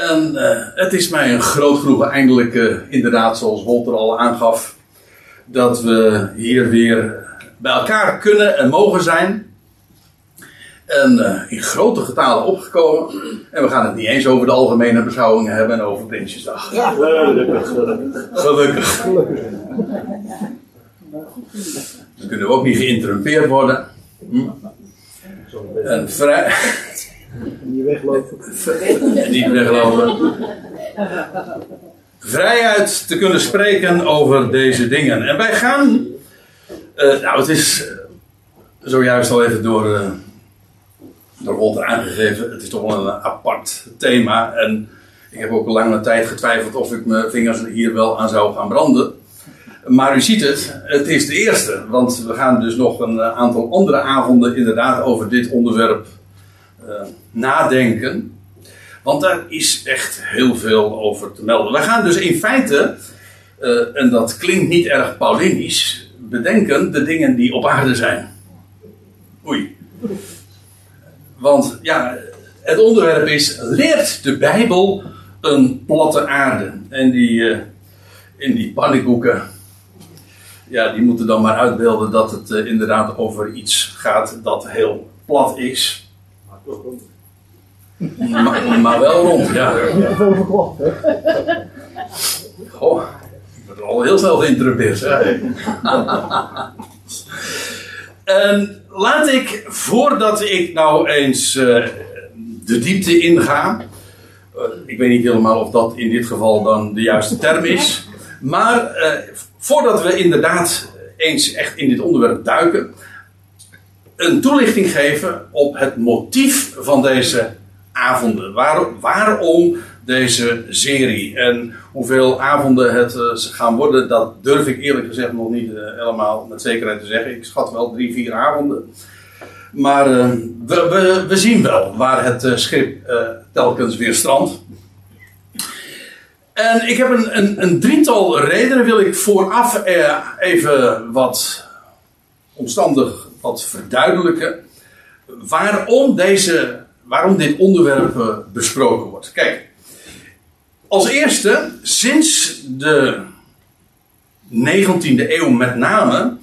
En uh, het is mij een groot genoegen, eindelijk uh, inderdaad, zoals Walter al aangaf, dat we hier weer bij elkaar kunnen en mogen zijn. En uh, in grote getalen opgekomen. En we gaan het niet eens over de algemene beschouwingen hebben en over Prinsjesdag. Ja, gelukkig, gelukkig. Gelukkig. Dan kunnen we ook niet geïnterrumpeerd worden. Hm. En vrij. Niet weglopen. Niet weglopen. Vrijuit te kunnen spreken over deze dingen. En wij gaan. Uh, nou, het is zojuist al even door. Uh, door Walter aangegeven. Het is toch wel een apart thema. En ik heb ook lange tijd getwijfeld of ik mijn vingers hier wel aan zou gaan branden. Maar u ziet het, het is de eerste. Want we gaan dus nog een aantal andere avonden inderdaad over dit onderwerp uh, nadenken. Want daar is echt heel veel over te melden. We gaan dus in feite, uh, en dat klinkt niet erg Paulinisch, bedenken de dingen die op aarde zijn. Oei. Want ja, het onderwerp is: leert de Bijbel een platte aarde? En die, uh, in die pannenkoeken, ja, die moeten dan maar uitbeelden dat het inderdaad over iets gaat dat heel plat is. Maar, maar wel rond, ja. Goh, ik word al heel snel geïnterrumpeerd. en laat ik, voordat ik nou eens uh, de diepte inga. Uh, ik weet niet helemaal of dat in dit geval dan de juiste term is. Maar uh, voordat we inderdaad eens echt in dit onderwerp duiken. Een toelichting geven op het motief van deze avonden. Waar, waarom deze serie? En hoeveel avonden het uh, gaan worden, dat durf ik eerlijk gezegd nog niet uh, helemaal met zekerheid te zeggen. Ik schat wel drie, vier avonden. Maar we, we, we, zien wel waar het schip telkens weer strandt. En ik heb een, een, een, drietal redenen, wil ik vooraf even wat omstandig wat verduidelijken. Waarom deze waarom dit onderwerp besproken wordt. Kijk, als eerste, sinds de 19e eeuw met name,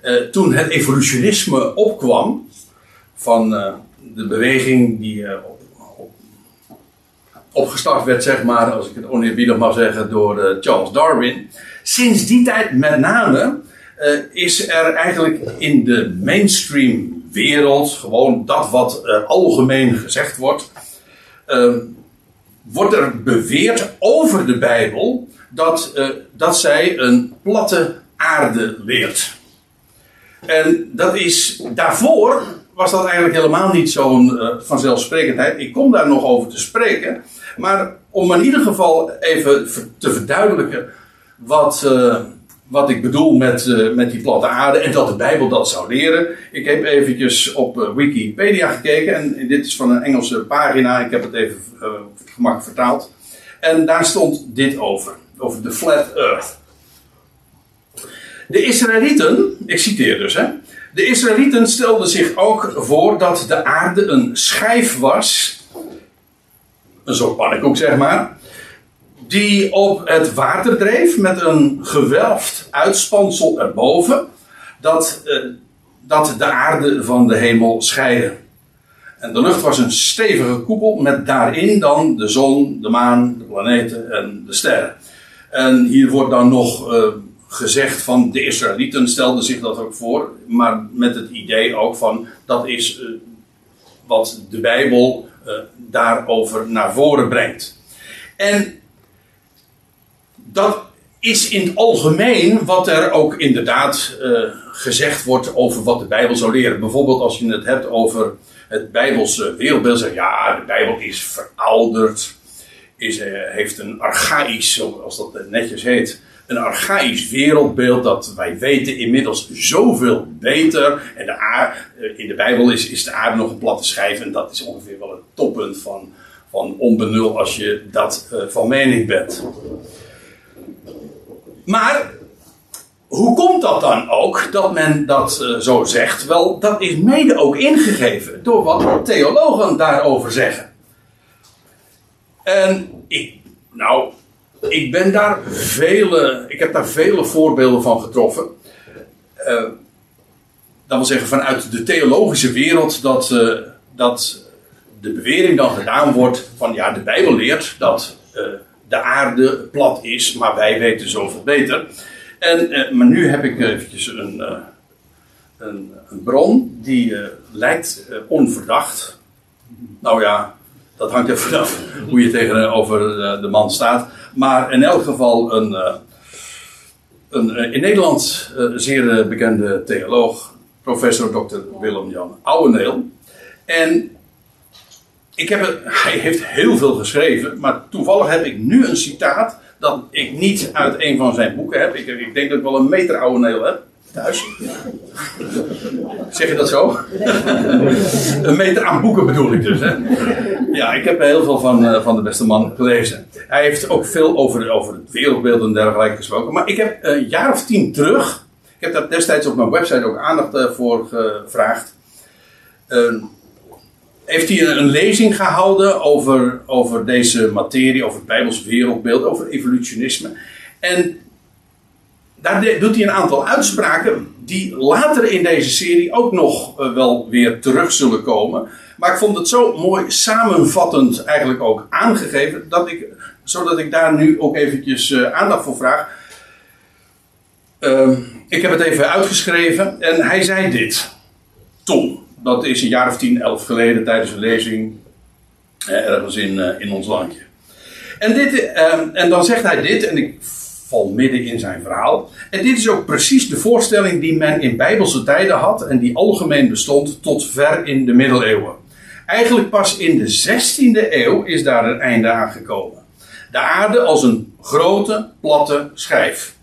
eh, toen het evolutionisme opkwam, van eh, de beweging die eh, op, op, opgestart werd, zeg maar, als ik het oneerbiedig mag zeggen, door Charles Darwin. Sinds die tijd met name is er eigenlijk in de mainstream wereld, gewoon dat wat uh, algemeen gezegd wordt, uh, wordt er beweerd over de Bijbel dat, uh, dat zij een platte aarde leert. En dat is, daarvoor was dat eigenlijk helemaal niet zo'n vanzelfsprekendheid. Ik kom daar nog over te spreken. Maar om in ieder geval even te verduidelijken wat, wat ik bedoel met, uh, met die platte aarde en dat de Bijbel dat zou leren. Ik heb eventjes op uh, Wikipedia gekeken en dit is van een Engelse pagina. Ik heb het even uh, gemakkelijk vertaald. En daar stond dit over, over de flat earth. De Israëlieten, ik citeer dus hè. De Israëlieten stelden zich ook voor dat de aarde een schijf was. Een soort pannenkoek zeg maar die op het water dreef met een gewelfd uitspansel erboven, dat, uh, dat de aarde van de hemel scheidde. En de lucht was een stevige koepel met daarin dan de zon, de maan, de planeten en de sterren. En hier wordt dan nog uh, gezegd van de Israëlieten stelden zich dat ook voor, maar met het idee ook van dat is uh, wat de Bijbel daarover naar voren brengt. En dat is in het algemeen wat er ook inderdaad uh, gezegd wordt over wat de Bijbel zou leren. Bijvoorbeeld als je het hebt over het Bijbelse wereldbeeld. Zeg ja, de Bijbel is verouderd. Is, uh, heeft een archaïsch, zoals dat netjes heet, een archaïsch wereldbeeld dat wij weten inmiddels zoveel beter. En de uh, in de Bijbel is, is de aarde nog een platte schijf en dat is ongeveer wel het toppunt van, van onbenul als je dat van mening bent. Maar hoe komt dat dan ook dat men dat uh, zo zegt? Wel, dat is mede ook ingegeven door wat theologen daarover zeggen. En ik, nou, ik ben daar vele, ik heb daar vele voorbeelden van getroffen. Uh, dat wil zeggen vanuit de theologische wereld dat, uh, dat de bewering dan gedaan wordt van ja, de Bijbel leert dat de aarde plat is, maar wij weten zoveel beter. En, maar nu heb ik eventjes een, een, een, bron die lijkt onverdacht. Nou ja, dat hangt er vanaf hoe je tegenover de man staat. Maar in elk geval een, eh, een eh, in Nederland eh, zeer bekende theoloog, professor Dr. Willem-Jan Ouweneel. En ik heb het, hij heeft heel veel geschreven, maar toevallig heb ik nu een citaat dat ik niet uit een van zijn boeken heb. Ik, ik denk dat ik wel een meter Ouweneel heb thuis. Zeg je dat zo? een meter aan boeken bedoel ik dus. Hè? Ja, ik heb heel veel van, uh, van de beste man gelezen. Hij heeft ook veel over, over het wereldbeeld en dergelijke gesproken. Maar ik heb een jaar of tien terug, ik heb daar destijds op mijn website ook aandacht uh, voor gevraagd. Uh, heeft hij een, lezing gehouden over, over deze materie, over het Bijbels wereldbeeld, over evolutionisme. En daar doet hij een aantal uitspraken die later in deze serie ook nog uh, wel weer terug zullen komen. Maar ik vond het zo mooi samenvattend eigenlijk ook aangegeven, dat ik, zodat ik daar nu ook eventjes uh, aandacht voor vraag. Uh, ik heb het even uitgeschreven en hij zei dit toen. Dat is een jaar of tien, elf geleden tijdens een lezing eh, ergens in, in ons landje. En, dit, ehm, en dan zegt hij dit, en ik midden in zijn verhaal. En dit is ook precies de voorstelling die men in bijbelse tijden had en die algemeen bestond tot ver in de middeleeuwen. Eigenlijk pas in de 16e eeuw is daar een einde aan gekomen. De aarde als een grote, platte schijf.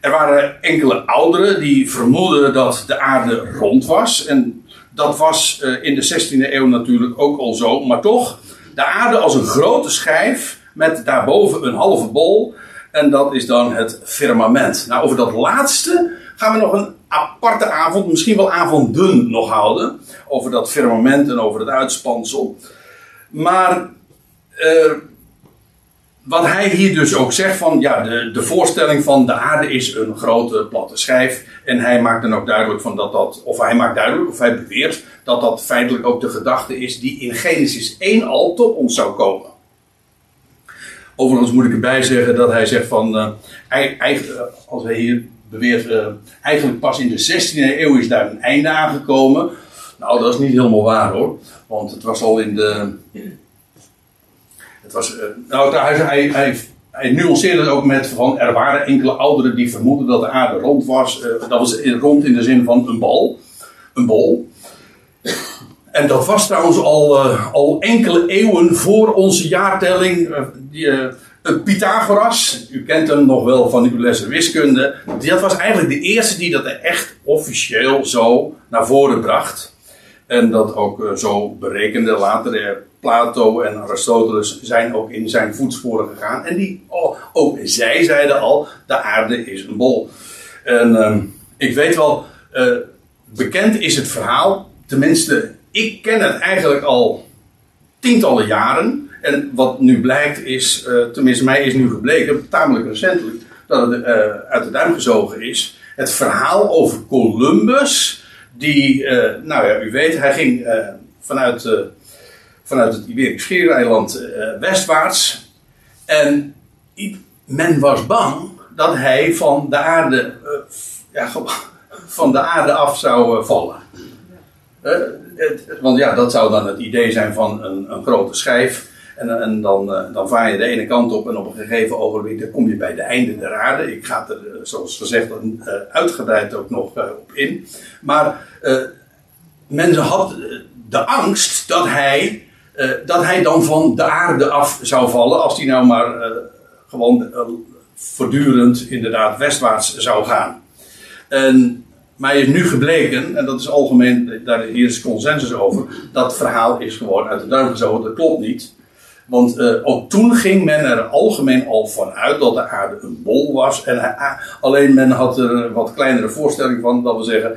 Er waren enkele ouderen die vermoeden dat de aarde rond was. En dat was eh, in de 16e eeuw natuurlijk ook al zo. Maar toch, de aarde als een grote schijf met daarboven een halve bol. En dat is dan het firmament. Nou, over dat laatste gaan we nog een aparte avond, misschien wel avonden nog houden. Over dat firmament en over het uitspansel. Maar uh, wat hij hier dus ook zegt van, ja, de, de voorstelling van de aarde is een grote platte schijf. En hij maakt dan ook duidelijk van dat dat, of hij maakt duidelijk, of hij beweert, dat dat feitelijk ook de gedachte is die in Genesis 1 al tot ons zou komen. Overigens moet ik erbij zeggen dat hij zegt van, uh, eigenlijk, als hij hier beweert, uh, eigenlijk pas in de 16e eeuw is daar een einde aangekomen. Nou, dat is niet helemaal waar hoor. Want het was al in de. Was, uh, nou, hij, hij, hij, hij nuanceerde het ook met van er waren enkele ouderen die vermoeden dat de aarde rond was. dat was rond in de zin van een bal. Een bol. En dat was trouwens al, uh, al enkele eeuwen voor onze jaartelling. Pythagoras, u kent hem nog wel van uw lessen wiskunde. Dat was eigenlijk de eerste die dat echt officieel zo naar voren bracht. En dat ook zo berekende. Later Plato en Aristoteles zijn ook in zijn voetsporen gegaan. En die, oh, ook zij zeiden al, de aarde is een bol. En ehm, ik weet wel, bekend is het verhaal, tenminste ik ken het eigenlijk al tientallen jaren. En wat nu blijkt is, uh, tenminste mij is nu gebleken, tamelijk recentelijk, dat het uh, uit de duim gezogen is. Het verhaal over Columbus, die, nou ja, u weet, hij ging vanuit, vanuit het Iberisch Schiereiland westwaarts. En men was bang dat hij van de aarde, ja, van de aarde af zou vallen want ja, dat zou dan het idee zijn van een, een grote schijf. En, en dan, uh, dan vaar je de ene kant op en op een gegeven ogenblik dan kom je bij de einde der aarde. Ik ga er, eh, zoals gezegd, uh, uitgebreid ook nog op in. Maar mensen hadden de angst dat hij, dat hij dan van de aarde af zou vallen als hij nou maar gewoon voortdurend inderdaad westwaarts zou gaan. En maar is nu gebleken, en dat is algemeen, daar hier is consensus over, dat verhaal is gewoon uit de duim gezogen, dat klopt niet. Want ook toen ging men er algemeen al van uit dat de aarde een bol was. En alleen men had er een wat kleinere voorstelling van, dat we zeggen,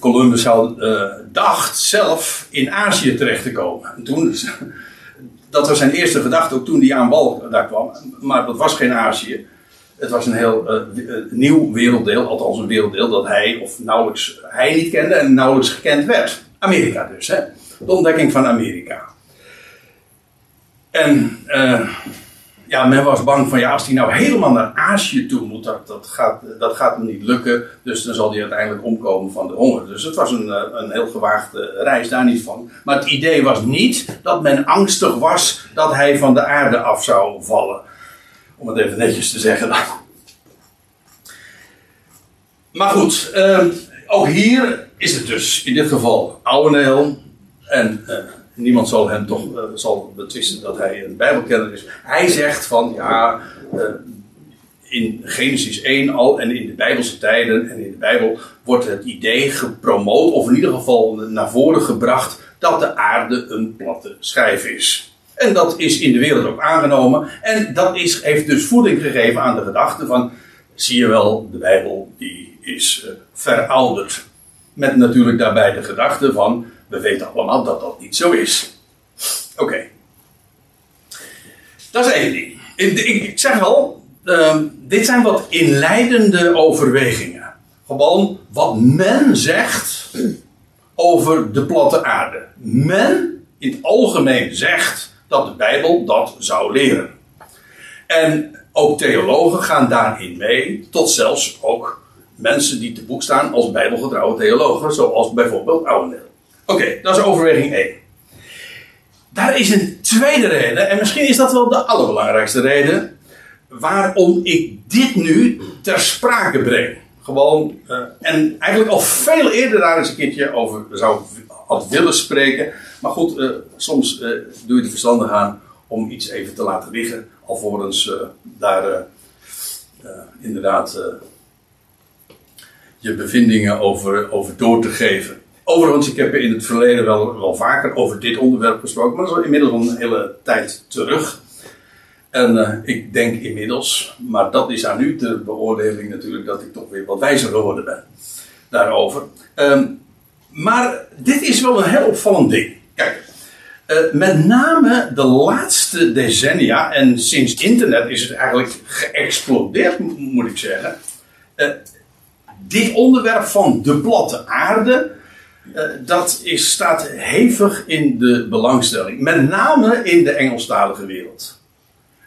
Columbus zou, dacht zelf in Azië terecht te komen. En toen, dat was zijn eerste gedachte ook toen hij aan wal daar kwam. Maar dat was geen Azië. Het was een heel eh, eh, nieuw werelddeel, althans een werelddeel dat hij of nauwelijks hij niet kende en nauwelijks gekend werd. Amerika dus, hè? de ontdekking van Amerika. En ja, men was bang van ja, als hij nou helemaal naar Azië toe moet, dat, dat, gaat, dat gaat hem niet lukken. Dus dan zal hij uiteindelijk omkomen van de honger. Dus het was een, eh, een heel gewaagde reis, daar niet van. Maar het idee was niet dat men angstig was dat hij van de aarde af zou vallen. Om het even netjes te zeggen. Maar goed, eh, ook hier is het dus in dit geval Ouweneel. En uh, niemand zal hem toch uh, zal betwisten dat hij een Bijbelkenner is. Hij zegt van ja, uh, in Genesis 1 al en in de Bijbelse tijden en in de Bijbel wordt het idee gepromoot, of in ieder geval naar voren gebracht, dat de aarde een platte schijf is. En dat is in de wereld ook aangenomen. En dat is, heeft dus voeding gegeven aan de gedachte van, zie je wel, de Bijbel die is uh, verouderd. Met natuurlijk daarbij de gedachte van, we weten allemaal dat dat niet zo is. Oké. Dat is één ding. Ik zeg al, uh, dit zijn wat inleidende overwegingen. Gewoon wat men zegt over de platte aarde. Men in het algemeen zegt dat de Bijbel dat zou leren. En ook theologen gaan daarin mee, tot zelfs ook mensen die te boek staan als bijbelgetrouwe theologen, zoals bijvoorbeeld Ouweneel. Oké, dat is overweging 1. Daar is een tweede reden, en misschien is dat wel de allerbelangrijkste reden, waarom ik dit nu ter sprake breng. Gewoon, uh, en eigenlijk al veel eerder daar eens een keertje over zou had willen spreken. Maar goed, uh, soms uh, doe je het verstandig aan om iets even te laten liggen, alvorens daar inderdaad je bevindingen over, over door te geven. Overigens, ik heb in het verleden wel, wel vaker over dit onderwerp gesproken, maar dat is inmiddels al een hele tijd terug. En uh, ik denk inmiddels, maar dat is aan u de beoordeling natuurlijk, dat ik toch weer wat wijzer geworden ben daarover. Um, maar dit is wel een heel opvallend ding. Kijk, uh, met name de laatste decennia, en sinds internet is het eigenlijk geëxplodeerd, moet ik zeggen. Uh, dit onderwerp van de platte aarde, dat is, staat hevig in de belangstelling. Met name in de Engelstalige wereld.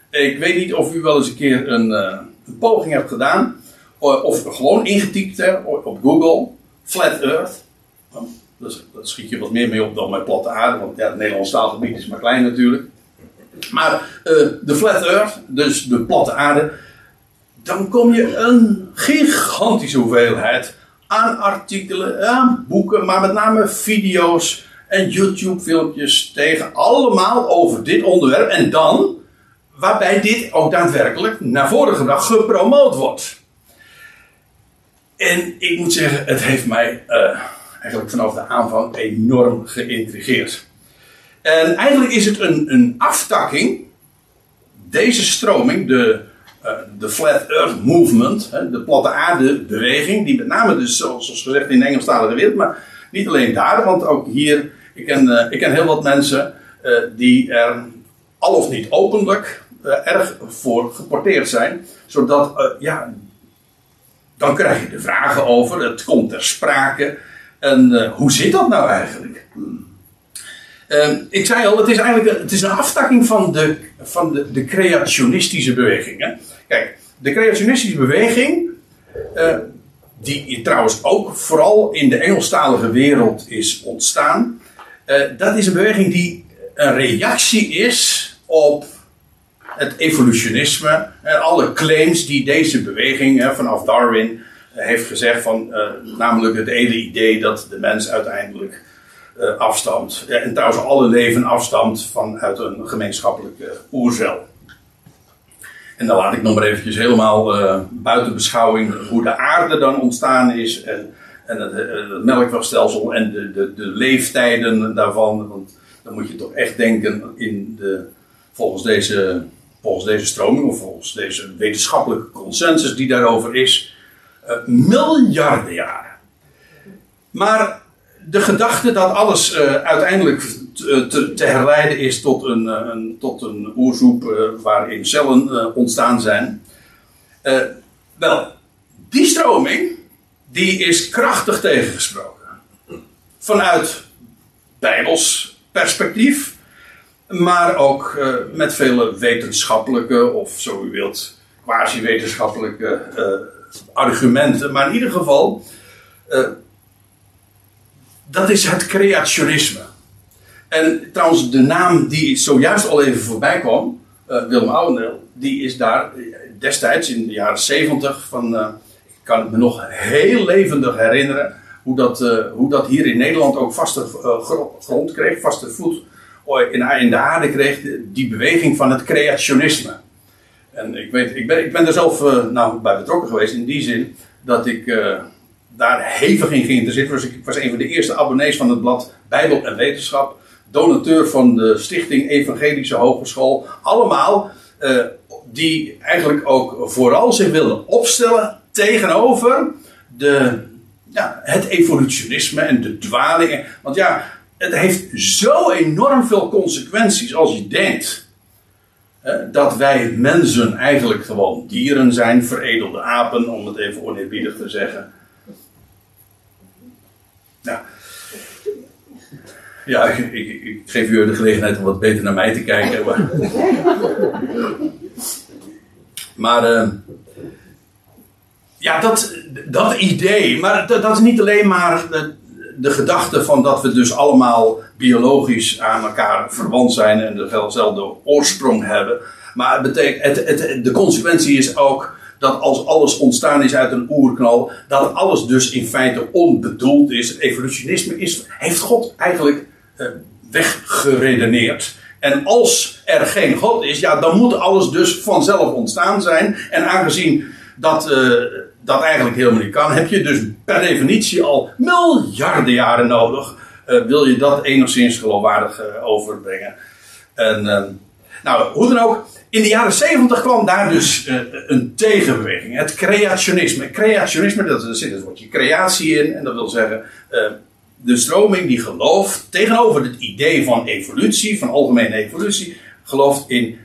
Ik weet niet of u wel eens een keer een, een poging hebt gedaan, of gewoon ingetypt hebt op Google, Flat Earth. Daar schiet je wat meer mee op dan met platte aarde, want ja, het Nederlands taalgebied is maar klein natuurlijk. Maar de Flat Earth, dus de platte aarde, dan kom je een gigantische hoeveelheid aan artikelen, aan boeken, maar met name video's en YouTube-filmpjes tegen. Allemaal over dit onderwerp. En dan, waarbij dit ook daadwerkelijk naar voren gebracht, gepromoot wordt. En ik moet zeggen, het heeft mij uh, eigenlijk vanaf de aanvang enorm geïntrigeerd. En eigenlijk is het een, een aftakking, deze stroming, de de Flat Earth Movement, de platte aarde beweging, die met name dus zoals gezegd in de Engelstalige wereld, maar niet alleen daar, want ook hier, ik ken, uh, ik ken heel wat mensen uh, die er al of niet openlijk erg voor geporteerd zijn, zodat, ja, dan krijg je de vragen over, het komt ter sprake, en hoe zit dat nou eigenlijk? Uh, ik zei al, het is eigenlijk een, het is een aftakking van de, van de, de creationistische beweging. Hè? Kijk, de creationistische beweging, uh, die trouwens ook vooral in de Engelstalige wereld is ontstaan, uh, dat is een beweging die een reactie is op het evolutionisme en alle claims die deze beweging vanaf Darwin heeft gezegd van, namelijk het hele idee dat de mens uiteindelijk afstamt. En trouwens alle leven afstamt vanuit een gemeenschappelijke oerzel. En dan laat ik nog maar eventjes helemaal uh, buiten beschouwing hoe de aarde dan ontstaan is. En, en het, het melkwegstelsel en de, de, de leeftijden daarvan. Want dan moet je toch echt denken in de, volgens, deze, volgens deze stroming of volgens deze wetenschappelijke consensus die daarover is. Uh, miljarden jaren. Maar de gedachte dat alles uiteindelijk te, te, te herleiden is tot een, eh, een, tot een eh, waarin cellen eh, ontstaan zijn. Eh, wel, die stroming, die is krachtig tegengesproken. Vanuit Bijbels perspectief, maar ook eh, met vele wetenschappelijke, of zo u wilt, quasi-wetenschappelijke eh, argumenten. Maar in ieder geval, eh, dat is het creationisme. En trouwens, de naam die zojuist al even voorbij kwam, eh, Willem die is daar eh, destijds in de jaren 70 van, eh, ik kan het me nog heel levendig herinneren, hoe dat, hoe dat hier in Nederland ook vaste gro- grond kreeg, vaste voet in, de aarde kreeg, die beweging van het creationisme. En ik, weet, ik, ben, ik ben er zelf nou, bij betrokken geweest in die zin dat ik daar hevig in geïnteresseerd was. Ik was een van de eerste abonnees van het blad Bijbel en Wetenschap. Donateur van de Stichting Evangelische Hogeschool. Allemaal eh, die eigenlijk ook vooral zich wilden opstellen tegenover de, ja, het evolutionisme en de dwalingen. Want ja, het heeft zo enorm veel consequenties als je denkt dat wij mensen eigenlijk gewoon dieren zijn, veredelde apen, om het even oneerbiedig te zeggen. Ja, ja ik, ik, geef u de gelegenheid om wat beter naar mij te kijken. Maar, maar eh, ja, dat, dat idee, maar dat, is niet alleen maar de, de gedachte van dat we dus allemaal biologisch aan elkaar verwant zijn en dezelfde oorsprong hebben. Maar het betekent, het, de consequentie is ook dat als alles ontstaan is uit een oerknal, dat alles dus in feite onbedoeld is. Evolutionisme is, heeft God eigenlijk weggeredeneerd. En als er geen God is, ja, dan moet alles dus vanzelf ontstaan zijn. En aangezien dat, eh, dat eigenlijk helemaal niet kan, heb je dus per definitie al miljarden jaren nodig. eh, wil je dat enigszins geloofwaardig eh, overbrengen. En, eh, nou, hoe dan ook, in de jaren 70 kwam daar dus eh, een tegenbeweging. Het creationisme. Creationisme, dat, zit het woordje creatie in. En dat wil zeggen, eh, de stroming die gelooft tegenover het idee van evolutie, van algemene evolutie, gelooft in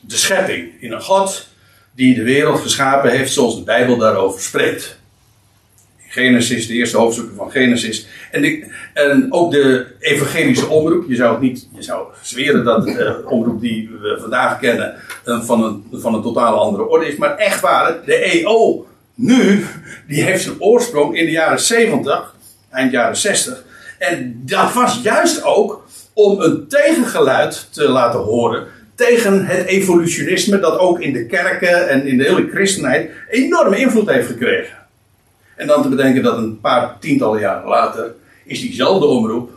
de schepping. In een God die de wereld geschapen heeft zoals de Bijbel daarover spreekt. Genesis, de eerste hoofdstukken van Genesis. En, en ook de evangelische omroep. Je zou het niet, je zou zweren dat de omroep die we vandaag kennen eh, van, een, van een totale andere orde is. Maar echt waar, de EO nu, die heeft zijn oorsprong in de jaren 70, eind jaren 60. En dat was juist ook om een tegengeluid te laten horen tegen het evolutionisme dat ook in de kerken en in de hele christenheid enorme invloed heeft gekregen. En dan te bedenken dat een paar tientallen jaren later is diezelfde omroep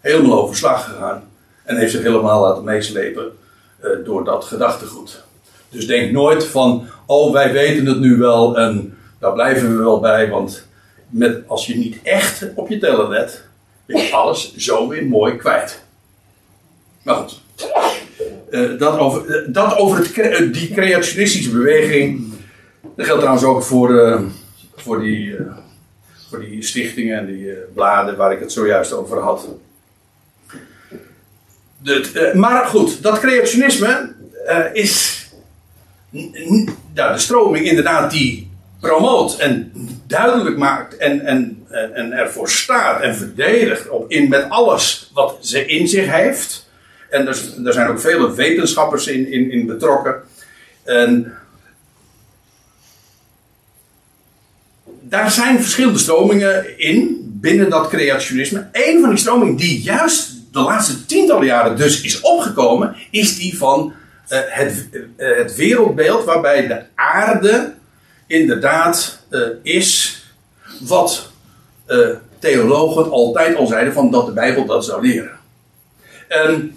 helemaal overslag gegaan. En heeft zich helemaal laten meeslepen eh, door dat gedachtegoed. Dus denk nooit van, oh wij weten het nu wel en daar blijven we wel bij. Want met, als je niet echt op je teller let, je alles zo weer mooi kwijt. Maar goed. Eh, dat over, eh, dat over het, eh, die creationistische beweging. Dat geldt trouwens ook voor, voor, die, voor die stichtingen en die bladen waar ik het zojuist over had. Maar goed, dat creationisme is n- n- ja, de stroming inderdaad die promoot en duidelijk maakt en, en, en, ervoor staat en verdedigt op, in, met alles wat ze in zich heeft. En er, er zijn ook vele wetenschappers in, in, in betrokken. En daar zijn verschillende stromingen in, binnen dat creationisme. Een van die stromingen die juist de laatste tientallen jaren dus is opgekomen, is die van eh, het, eh, het wereldbeeld waarbij de aarde inderdaad eh, is wat eh, theologen altijd al zeiden van dat de Bijbel dat zou leren. En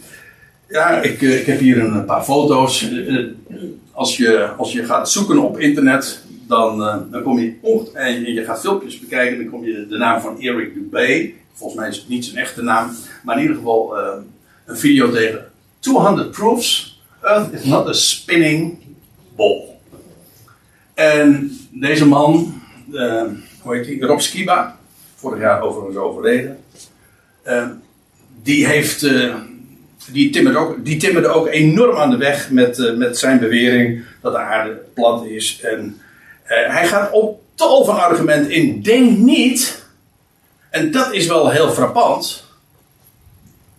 ja, ik, eh, ik heb hier een paar foto's. Als je, als je gaat zoeken op internet, dan, dan kom je en je gaat filmpjes bekijken, dan kom je de naam van Eric Dubé. Volgens mij is het niet zijn echte naam, maar in ieder geval een video tegen 200 proofs. Earth is not a spinning ball. En deze man, eh, hoe heet hij? Rob Skiba, vorig jaar overigens overleden. eh, die heeft. eh, die, timmerde ook, die timmerde ook enorm aan de weg met, met zijn bewering dat de aarde plat is. En hij gaat op tal van argumenten in. Denk niet, en dat is wel heel frappant.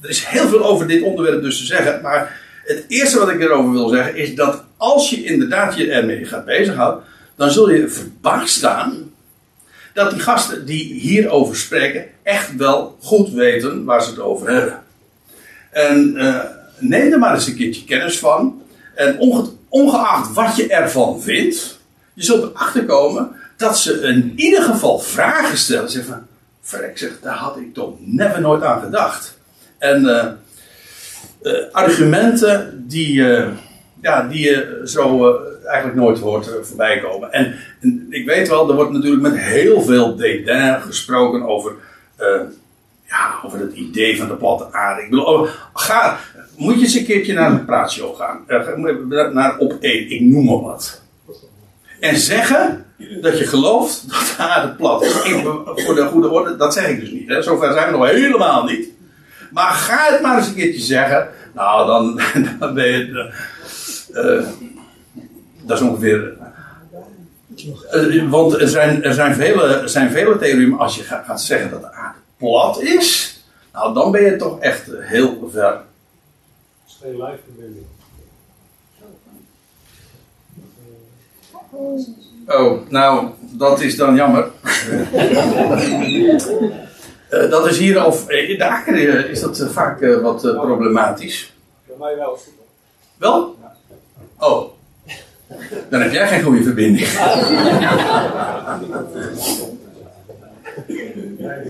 Er is heel veel over dit onderwerp dus te zeggen. Maar het eerste wat ik erover wil zeggen is dat als je inderdaad je ermee gaat bezighouden, dan zul je verbaasd staan dat die gasten die hierover spreken echt wel goed weten waar ze het over hebben. En eh, neem er maar eens een keertje kennis van. En onge- ongeacht wat je ervan vindt, je zult erachter komen dat ze in ieder geval vragen stellen. Zeg van, verrek zeg, daar had ik toch never nooit aan gedacht. En eh, eh, argumenten die, ja, die je zo eh, eigenlijk nooit hoort eh, voorbij komen. En, ik weet wel, er wordt natuurlijk met heel veel dédain gesproken over, eh, ja, over het idee van de platte aarde. Ik oh, ga, moet je eens een keertje naar een praatshow gaan. Ga- naar op één, ik noem maar wat. En zeggen dat je gelooft dat de aarde plat is. Voor de goede orde, dat zeg ik dus niet. Hè. Zover zijn we nog helemaal niet. Maar ga het maar eens een keertje zeggen. Nou, dan, dan ben je. Eh, dat is ongeveer. eh, want er zijn, er, zijn vele, zijn vele theorieën. Als je gaat, zeggen dat de aarde plat is. Nou, dan ben je toch echt heel ver. Is geen live verbinding. Oh, nou, dat is dan jammer. Eh, dat is hier of in de akker is dat vaak wat problematisch. Voor mij wel. Wel? Oh. Dan heb jij geen goede verbinding.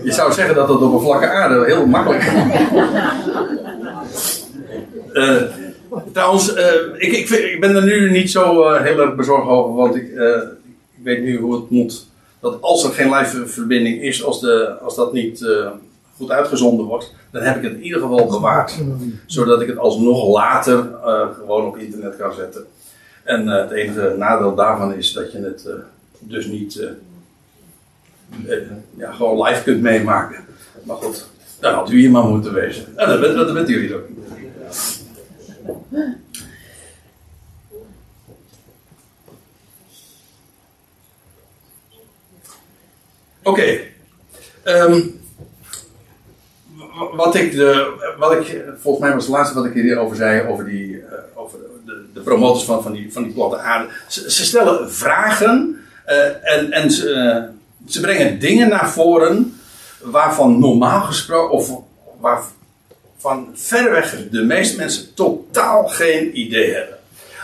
Je zou zeggen dat dat op een vlakke aarde heel makkelijk is. Eh, trouwens, eh, ik, ik, ik ben er nu niet zo eh, heel erg bezorgd over, want ik, ik weet nu hoe het moet. Dat als er geen live verbinding is, als, de, als dat niet goed uitgezonden wordt, dan heb ik het in ieder geval bewaard. Zodat ik het alsnog later eh, gewoon op internet kan zetten. En eh, het enige nadeel daarvan is dat je het eh, dus niet ja, gewoon live kunt meemaken. Maar goed, dan had u hier maar moeten wezen. En dat, bent- dat bent jullie ook. Oké. Ehm, wat ik, de, wat ik, volgens mij was het laatste wat ik hierover zei, over, die, eh, over de, de promotors van, van, die, van die platte aarde. Ze, stellen vragen eh, en, en ze, eh, ze brengen dingen naar voren waarvan normaal gesproken, of waarvan verreweg de meeste mensen totaal geen idee hebben.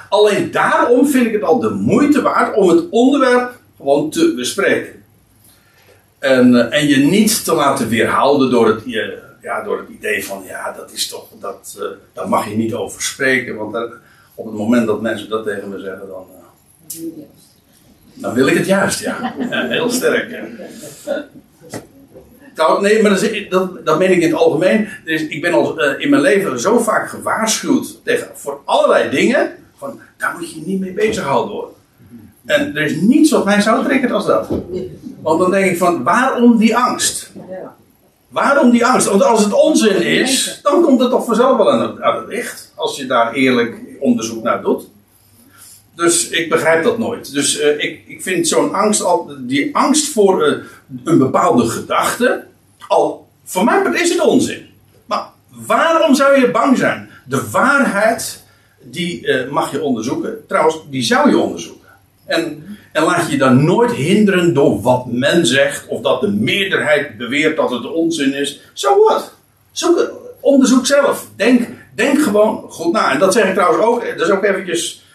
Alleen daarom vind ik het al de moeite waard om het onderwerp gewoon te bespreken. En, en je niet te laten weerhouden door het, ja, door het idee van, ja, dat is toch, dat, eh, daar mag je niet over spreken. Want op het moment dat mensen dat tegen me zeggen, dan, eh, dan wil ik het juist, ja. Ja, heel sterk. ja. Nee, maar dat, dat, dat meen ik in het algemeen. Dus ik ben al eh, in mijn leven zo vaak gewaarschuwd tegen, voor allerlei dingen. Van, daar moet je niet mee bezighouden hoor. En er is niets wat mij zou trekken als dat. Want dan denk ik van, waarom die angst? Waarom die angst? Want als het onzin is, dan komt het toch vanzelf wel aan het, aan het licht. Als je daar eerlijk onderzoek naar doet. Dus ik begrijp dat nooit. Dus eh, ik, ik vind zo'n angst, al, die angst voor eh, een bepaalde gedachte, al voor mij is het onzin. Maar waarom zou je bang zijn? De waarheid, die eh, mag je onderzoeken. Trouwens, die zou je onderzoeken. En, en laat je dan nooit hinderen door wat men zegt, of dat de meerderheid beweert dat het onzin is. Zo wat. Zoek onderzoek zelf. Denk, denk gewoon goed na. En dat zeg ik trouwens ook, dat is ook eventjes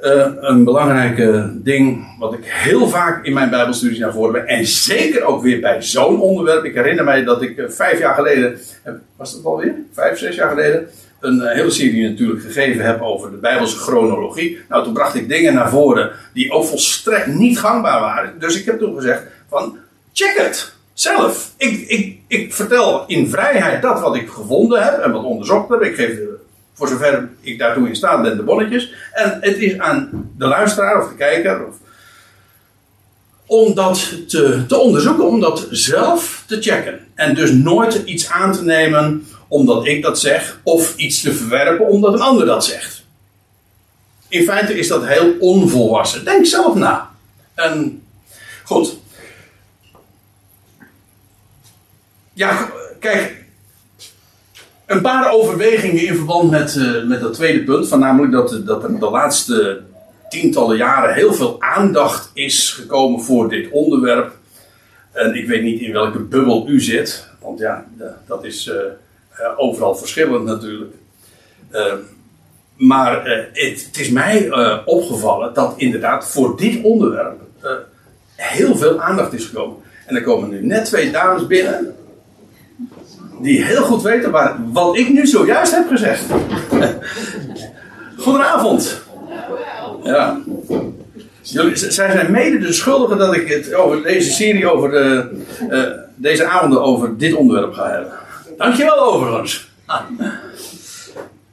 eh, een belangrijk ding, wat ik heel vaak in mijn Bijbelstudies naar voren ben. En zeker ook weer bij zo'n onderwerp. Ik herinner mij dat ik eh, vijf jaar geleden, eh, was dat alweer? Vijf, zes jaar geleden, een eh, hele serie natuurlijk gegeven heb over de Bijbelse chronologie. Nou, toen bracht ik dingen naar voren die ook volstrekt niet gangbaar waren. Dus ik heb toen gezegd van, check het. Zelf. Ik, ik, ik vertel in vrijheid dat wat ik gevonden heb en wat onderzocht heb. Ik geef voor zover ik daartoe in staat ben, de bonnetjes. En het is aan de luisteraar of de kijker of, om dat te, te onderzoeken, om dat zelf te checken. En dus nooit iets aan te nemen omdat ik dat zeg, of iets te verwerpen omdat een ander dat zegt. In feite is dat heel onvolwassen. Denk zelf na. En goed. Ja, kijk. Een paar overwegingen in verband met, uh, met dat tweede punt. Van namelijk dat, dat er de laatste tientallen jaren heel veel aandacht is gekomen voor dit onderwerp. En ik weet niet in welke bubbel u zit. Want ja, dat is uh, overal verschillend natuurlijk. Uh, maar het, het, is mij opgevallen dat inderdaad voor dit onderwerp heel veel aandacht is gekomen. En er komen nu net twee dames binnen. Die heel goed weten waar, wat ik nu zojuist heb gezegd. Goedenavond. Ja. Jullie, zij zijn mede de schuldigen dat ik het over deze serie over de, deze avonden over dit onderwerp ga hebben. Dankjewel overigens.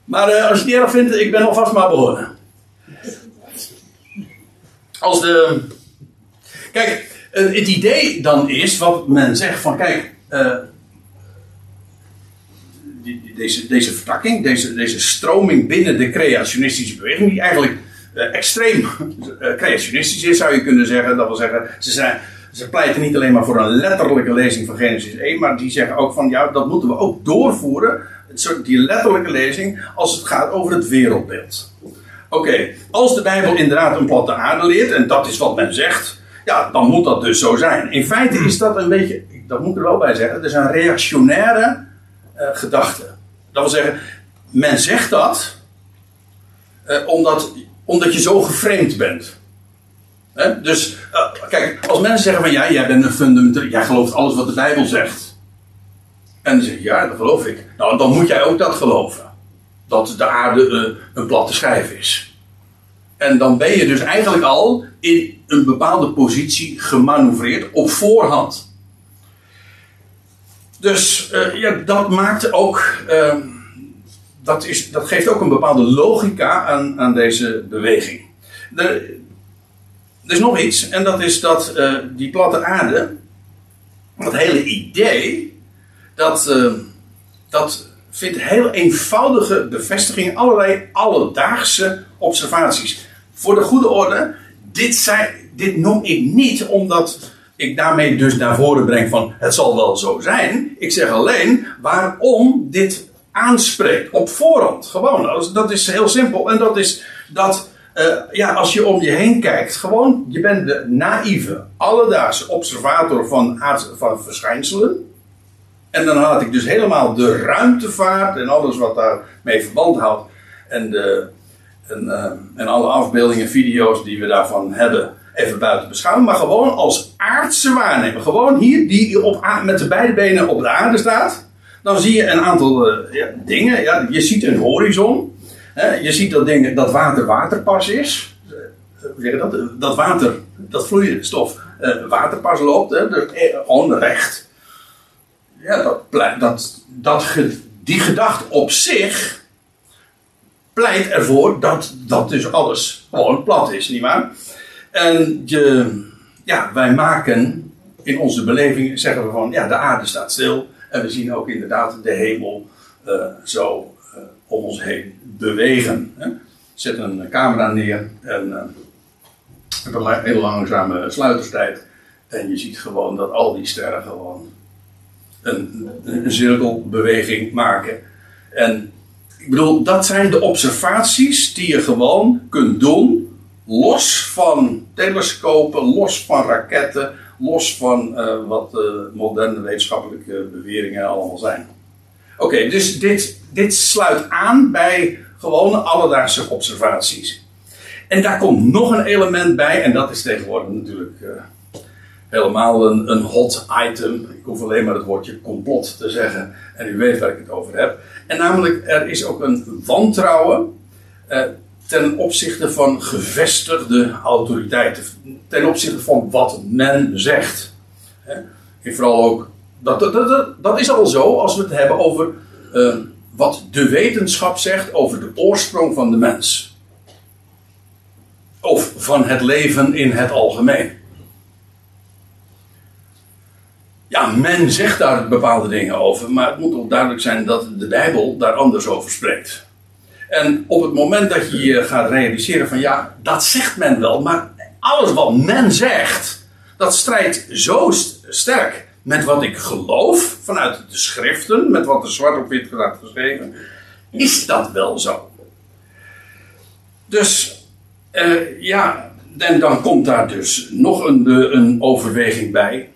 Maar uh, als je het niet erg vindt, ik ben alvast maar begonnen. Als de. Kijk, uh, het idee dan is wat men zegt van kijk. Die, deze, deze vertakking, deze, deze stroming binnen de creationistische beweging, die eigenlijk extreem creationistisch is, zou je kunnen zeggen. Dat wil zeggen, ze, zijn, ze pleiten niet alleen maar voor een letterlijke lezing van Genesis 1, maar die zeggen ook van ja, dat moeten we ook doorvoeren, die letterlijke lezing, als het gaat over het wereldbeeld. Oké, als de Bijbel inderdaad een platte aarde leert, en dat is wat men zegt, ja, dan moet dat dus zo zijn. In feite is dat een beetje, dat moet ik er wel bij zeggen, het is een reactionaire uh, gedachte. Dat wil zeggen, men zegt dat omdat omdat je zo geframed bent. Dus, uh, kijk, als mensen zeggen van ja, jij bent een fundamental, jij gelooft alles wat de Bijbel zegt. En dan zeg je ja, dat geloof ik. Nou, dan moet jij ook dat geloven. Dat de aarde uh, een platte schijf is. En dan ben je dus eigenlijk al in een bepaalde positie gemanoeuvreerd op voorhand. Dus uh, ja, dat maakt ook ehm, dat, is, dat geeft ook een bepaalde logica aan, aan deze beweging. Er, er is nog iets, en dat is dat uh, die platte aarde, dat hele idee, dat, uh, dat vindt heel eenvoudige bevestiging, allerlei alledaagse observaties. Voor de goede orde, dit, zijn, dit noem ik niet omdat ik daarmee dus naar voren breng van het zal wel zo zijn. Ik zeg alleen waarom dit aanspreekt op voorhand. Gewoon, dat is heel simpel. En dat is dat, uh, ja, als je om je heen kijkt, gewoon, je bent de naïeve, alledaagse observator van, van verschijnselen. En dan had ik dus helemaal de ruimtevaart en alles wat daarmee verband houdt. En, de, en, uh, en alle afbeeldingen, video's die we daarvan hebben, even buiten beschouwen. Maar gewoon als aardse waarnemer. Gewoon hier, die op, met de beide benen op de aarde staat dan zie je een aantal uh, ja, dingen. Ja, je ziet een horizon. Je ziet dat, dingen, dat water waterpas is. Hoe zeg je dat? Dat water, dat vloeistof, uh, waterpas loopt. Hè, dus gewoon recht. Ja, dat, dat, dat, die gedachte op zich pleit ervoor dat dat dus alles gewoon plat is, nietwaar? En je, ja, wij maken in onze beleving, zeggen we van, ja, de aarde staat stil. En we zien ook inderdaad de hemel uh, zo om ons heen bewegen. Hè. Zet een camera neer en uh, een hele langzame sluiterstijd. En je ziet gewoon dat al die sterren gewoon een, een cirkelbeweging maken. En ik bedoel, dat zijn de observaties die je gewoon kunt doen. Los van telescopen, los van raketten, los van uh, wat uh, moderne wetenschappelijke beweringen allemaal zijn. Oké, dus dit, dit sluit aan bij gewone alledaagse observaties. En daar komt nog een element bij, en dat is tegenwoordig natuurlijk uh, helemaal een, een hot item. Ik hoef alleen maar het woordje complot te zeggen, en u weet waar ik het over heb. En namelijk, er is ook een wantrouwen ten opzichte van gevestigde autoriteiten. Ten opzichte van wat men zegt. En vooral ook, dat, dat, dat, is al zo als we het hebben over uh, wat de wetenschap zegt over de oorsprong van de mens. Of van het leven in het algemeen. ja, men zegt daar bepaalde dingen over, maar het moet ook duidelijk zijn dat de Bijbel daar anders over spreekt. En op het moment dat je je gaat realiseren van ja, dat zegt men wel, maar alles wat men zegt, dat strijdt zo sterk met wat ik geloof vanuit de schriften, met wat er zwart op wit staat geschreven, is dat wel zo. Dus uh, ja, en dan komt daar dus nog een, een overweging bij.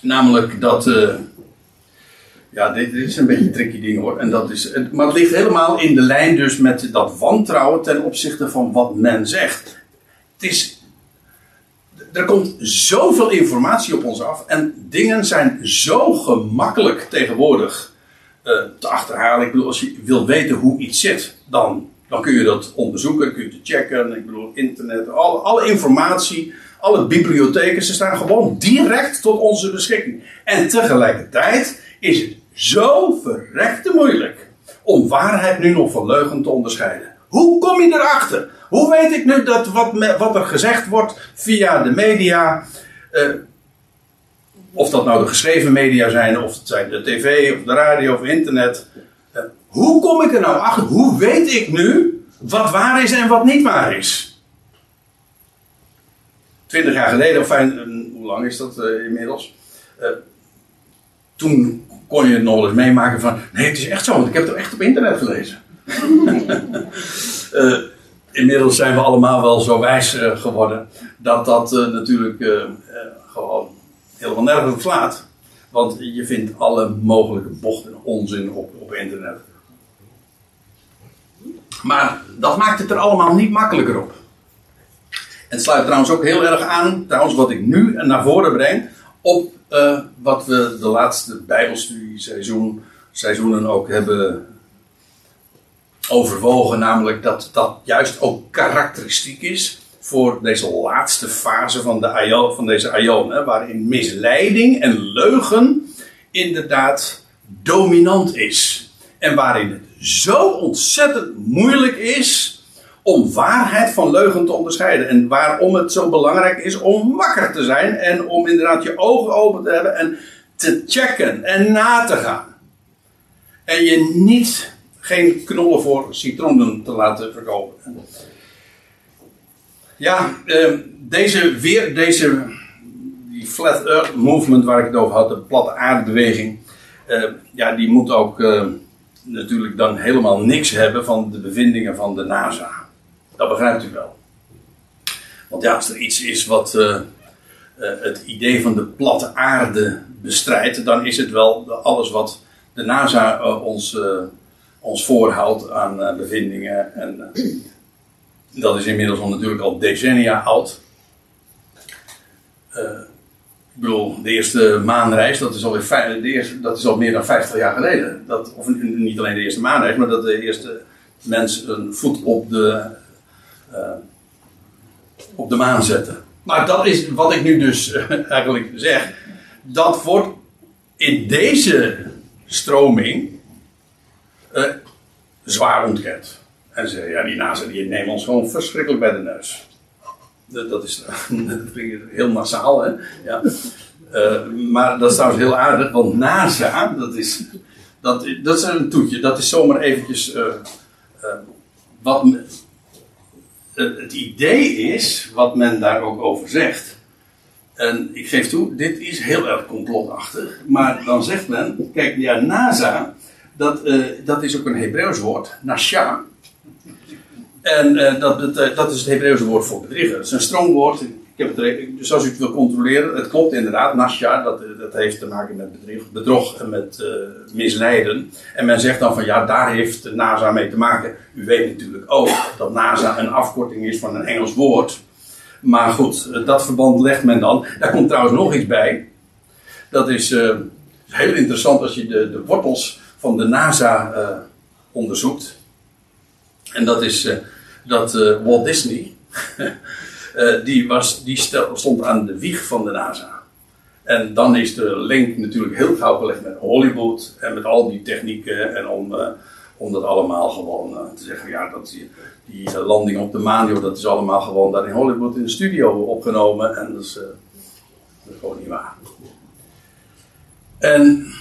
Namelijk dat. Uh, ja, dit, dit, is een beetje een tricky ding hoor. En dat is, maar het ligt helemaal in de lijn dus met dat wantrouwen ten opzichte van wat men zegt. Het is. Er komt zoveel informatie op ons af. En dingen zijn zo gemakkelijk tegenwoordig uh, te achterhalen. Ik bedoel, als je wil weten hoe iets zit, dan dan kun je dat onderzoeken, kun je het checken. Ik bedoel, internet, alle, alle informatie, alle bibliotheken, ze staan gewoon direct tot onze beschikking. En tegelijkertijd is het zo verrekte moeilijk om waarheid nu nog van leugen te onderscheiden. Hoe kom je erachter? Hoe weet ik nu dat wat, wat er gezegd wordt via de media, uh, of dat nou de geschreven media zijn, of het zijn de tv, of de radio, of internet. Uh, hoe kom ik er nou achter? Hoe weet ik nu wat waar is en wat niet waar is? Twintig jaar geleden, of fijn, hoe lang is dat inmiddels? Toen kon je het nog eens meemaken van, nee, het is echt zo, want ik heb het echt op internet gelezen. inmiddels zijn we allemaal wel zo wijs geworden dat dat natuurlijk gewoon helemaal nergens slaat. Want je vindt alle mogelijke bochten en onzin op, op internet. Maar dat maakt het er allemaal niet makkelijker op. En het sluit trouwens ook heel erg aan, trouwens wat ik nu naar voren breng, op wat we de laatste Bijbelstudieseizoen seizoenen ook hebben overwogen. Namelijk dat dat juist ook karakteristiek is voor deze laatste fase van, de aion, van deze aion. Waarin misleiding en leugen inderdaad dominant is. En waarin het zo ontzettend moeilijk is om waarheid van leugen te onderscheiden. En waarom het zo belangrijk is om wakker te zijn en om inderdaad je ogen open te hebben en te checken en na te gaan. En je niet geen knollen voor citroenen te laten verkopen. Ja, ehm, deze, weer, deze die Flat Earth Movement waar ik het over had, de platte aardbeweging, uh, ja, die moet ook ehm, natuurlijk dan helemaal niks hebben van de bevindingen van de NASA. Dat begrijpt u wel. Want ja, als er iets is wat uh, het idee van de platte aarde bestrijdt, dan is het wel alles wat de NASA uh, ons, ons voorhoudt aan bevindingen. En dat is inmiddels al natuurlijk al decennia oud. Ik bedoel, de eerste maanreis, dat is, alweer, eerste, dat is al meer dan 50 jaar geleden. Dat, of niet alleen de eerste maanreis, maar dat de eerste mens een voet op de, op de maan zette. Maar dat is wat ik nu dus eigenlijk zeg. Dat wordt in deze stroming uh, zwaar ontkend. En ze ja, die NASA die nemen ons gewoon verschrikkelijk bij de neus. Dat is heel massaal, hè? Ja. Uh, maar dat is heel aardig, want NASA, dat is, dat, dat is een toetje. Dat is zomaar eventjes uh, wat het idee is, wat men daar ook over zegt. En ik geef toe, dit is heel erg complotachtig. Maar dan zegt men, kijk, ja, NASA, dat, dat is ook een Hebreeuws woord, nasha. En uh, dat, dat, dat, is het Hebreeuwse woord voor bedrieger. Het is een stroomwoord. Ik heb het, dus als u het wil controleren, het klopt inderdaad. Nasja, dat, dat heeft te maken met bedrog en met misleiden. En men zegt dan van ja, daar heeft NASA mee te maken. U weet natuurlijk ook dat NASA een afkorting is van een Engels woord. Maar goed, dat verband legt men dan. Daar komt trouwens nog iets bij. Dat is heel interessant als je de, de wortels van de NASA onderzoekt. En dat is dat uh, Walt Disney, die, was, die stel, stond aan de wieg van de NASA. En dan is de link natuurlijk heel gauw gelegd met Hollywood en met al die technieken. En om, om dat allemaal gewoon te zeggen, ja, dat die, landing op de maan, dat is allemaal gewoon daar in Hollywood in de studio opgenomen. En dat is, dat is gewoon niet waar. En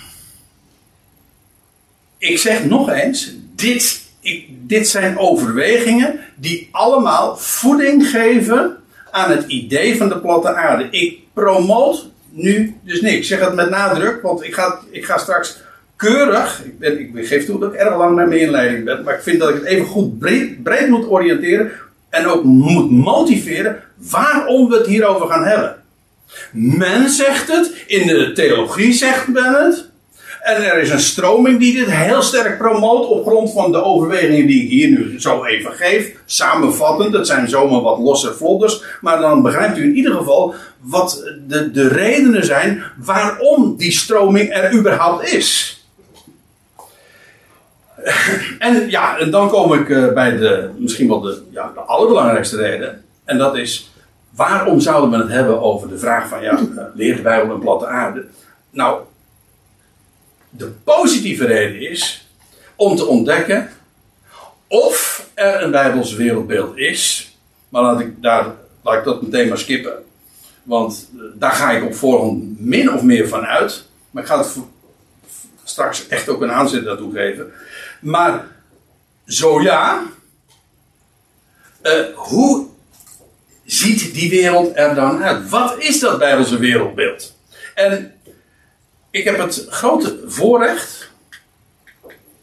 ik zeg nog eens, dit, dit zijn overwegingen die allemaal voeding geven aan het idee van de platte aarde. Ik promoot nu dus niks. Ik zeg het met nadruk, want ik ga, ik ga straks keurig. Ik, ben, ik geef toe dat ik erg lang met mijn inleiding ben, maar ik vind dat ik het even goed breed, breed moet oriënteren en ook moet motiveren waarom we het hierover gaan hebben. Men zegt het, in de theologie zegt men het. En er is een stroming die dit heel sterk promoot op grond van de overwegingen die ik hier nu zo even geef. Samenvattend, het zijn zomaar wat losse vlodders. Maar dan begrijpt u in ieder geval wat de, de redenen zijn waarom die stroming er überhaupt is. En ja, en dan kom ik eh, bij de, misschien wel de, ja, de allerbelangrijkste reden. En dat is, waarom zouden we het hebben over de vraag van, ja, eh, leert de Bijbel een platte aarde? Nou, de positieve reden is om te ontdekken of er een Bijbels wereldbeeld is. Maar laat ik, daar, laat ik dat meteen maar skippen. Want eh, daar ga ik op voorhand min of meer van uit. Maar ik ga het straks echt ook een aanzet daartoe geven. Maar zo ja, uh, hoe ziet die wereld er dan uit? Wat is dat Bijbelse wereldbeeld? En ik heb het grote voorrecht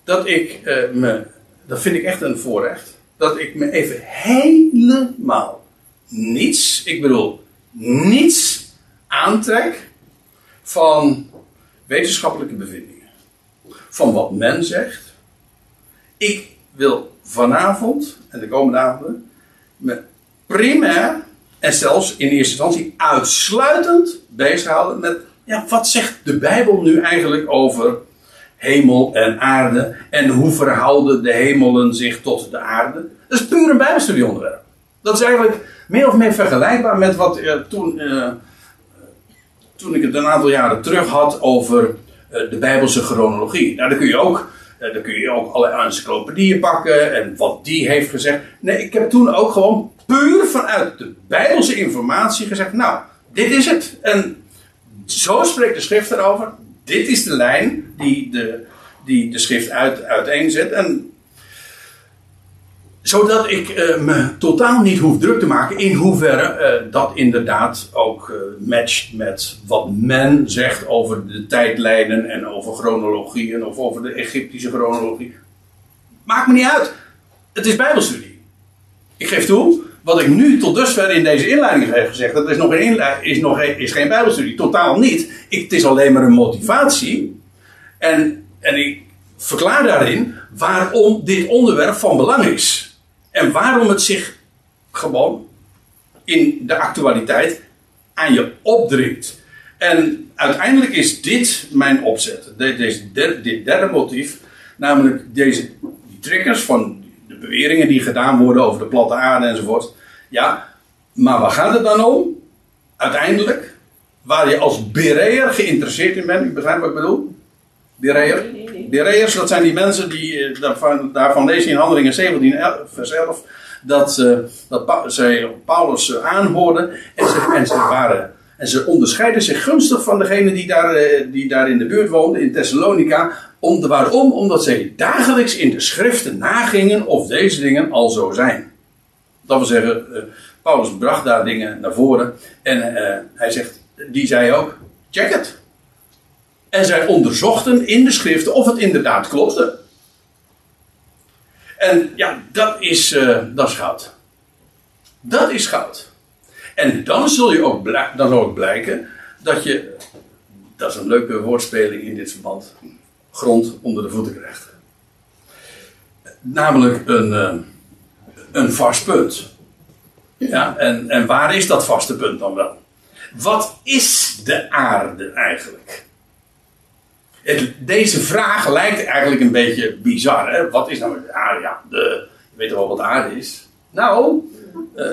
dat ik uh, me, dat vind ik echt een voorrecht, dat ik me even helemaal niets, ik bedoel niets aantrek van wetenschappelijke bevindingen. Van wat men zegt. Ik wil vanavond en de komende avonden me primair en zelfs in eerste instantie uitsluitend bezighouden met ja, wat zegt de Bijbel nu eigenlijk over hemel en aarde en hoe verhouden de hemelen zich tot de aarde? Dat is puur een Bijbelstudieonderwerp. Dat is eigenlijk meer of meer vergelijkbaar met wat uh, toen, uh, toen ik het een aantal jaren terug had over uh, de Bijbelse chronologie. Nou, daar kun je ook, dan kun je ook allerlei encyclopedieën pakken en wat die heeft gezegd. Nee, ik heb toen ook gewoon puur vanuit de Bijbelse informatie gezegd: Nou, dit is het. En zo spreekt de schrift erover. Dit is de lijn die de, die de schrift uit, uiteenzet. En zodat ik uh, me totaal niet hoef druk te maken in hoeverre uh, dat inderdaad ook uh, matcht met wat men zegt over de tijdlijnen en over chronologieën of over de Egyptische chronologie. Maakt me niet uit. Het is Bijbelstudie. Ik geef toe, wat ik nu tot dusver in deze inleiding heb gezegd, dat is nog, een is, nog is geen Bijbelstudie. Totaal niet. Het is alleen maar een motivatie. En, en ik verklaar daarin waarom dit onderwerp van belang is. En waarom het zich gewoon in de actualiteit aan je opdringt. En uiteindelijk is dit mijn opzet. Deze dit derde motief. Namelijk deze triggers van de beweringen die gedaan worden over de platte aarde enzovoort. Ja, maar waar gaat het dan om? Uiteindelijk, waar je als bereer geïnteresseerd in bent. U begrijpt wat ik bedoel? Bereer. Bereers, dat zijn die mensen die, eh, daarvan, daarvan lees je in Handelingen 17, vers 11, dat, uh, dat zij Paulus uh, aanhoorden en ze, en ze waren. En ze onderscheiden zich gunstig van degene die daar, uh, die daar in de buurt woonden, in Thessalonica. Om waarom? Omdat zij dagelijks in de schriften nagingen of deze dingen al zo zijn. Dat wil zeggen, Paulus bracht daar dingen naar voren. En hij zegt, die zei ook, check het. En zij onderzochten in de schriften of het inderdaad klopte. En ja, dat is, dat is goud. Dat is goud. En dan zul je ook, dan ook blijken dat je, dat is een leuke woordspeling in dit verband, grond onder de voeten krijgt. Namelijk een, uh, een vast punt. Ja, en, en waar is dat vaste punt dan wel? Wat is de aarde eigenlijk? deze vraag lijkt eigenlijk een beetje bizar. Hè? Wat is nou de aarde? Ja, de, je weet wel wat aarde is? Nou, uh,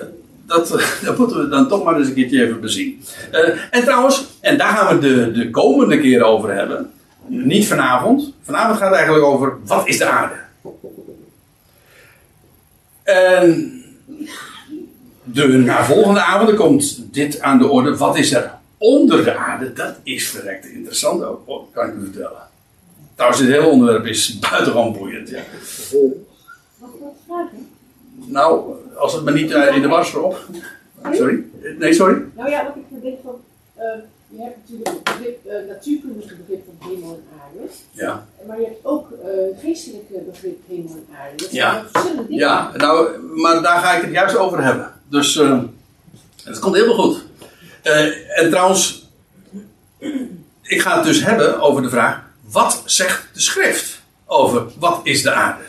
dat, dat, moeten we dan toch maar eens een keertje even bezien. Uh, en trouwens, en daar gaan we de, de komende keer over hebben. Niet vanavond. Vanavond gaat het eigenlijk over wat is de aarde? En de navolgende avonden komt dit aan de orde. Wat is er onder de aarde? Dat is verrekte interessant ook. Kan ik u vertellen. Trouwens, dit hele onderwerp is buitengewoon boeiend. Ja. Nou, als het me niet eh, in de war op. Sorry? Nee, sorry? Nou ja, wat ik denk van, eh, je hebt natuurlijk het begrip, eh natuurkundige begrip van hemel en aarde, Ja. maar je hebt ook geestelijke begrip hemel en aarde. Dat zijn Ja. wel verschillende dingen. Ja, nou, maar daar ga ik het juist over hebben. Dus het komt helemaal goed. En trouwens, ik ga het dus hebben over de vraag: wat zegt de schrift over wat is de aarde?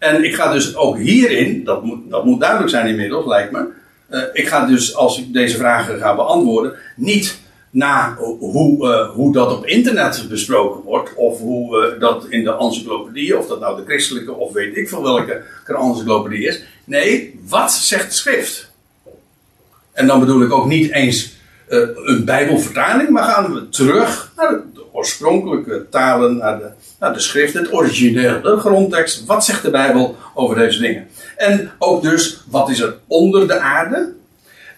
En ik ga dus ook hierin, dat moet, dat moet duidelijk zijn inmiddels, lijkt me. eh, ik ga dus, als ik deze vragen ga beantwoorden, niet na hoe, eh, hoe dat op internet besproken wordt, of hoe eh, dat in de encyclopedie, of dat nou de christelijke of weet ik veel welke encyclopedie is. Nee, wat zegt de schrift? En dan bedoel ik ook niet eens een Bijbelvertaling, maar gaan we terug naar de oorspronkelijke talen, naar de, naar de schrift, het origineel, de grondtekst. Wat zegt de Bijbel over deze dingen? En ook dus, wat is er onder de aarde?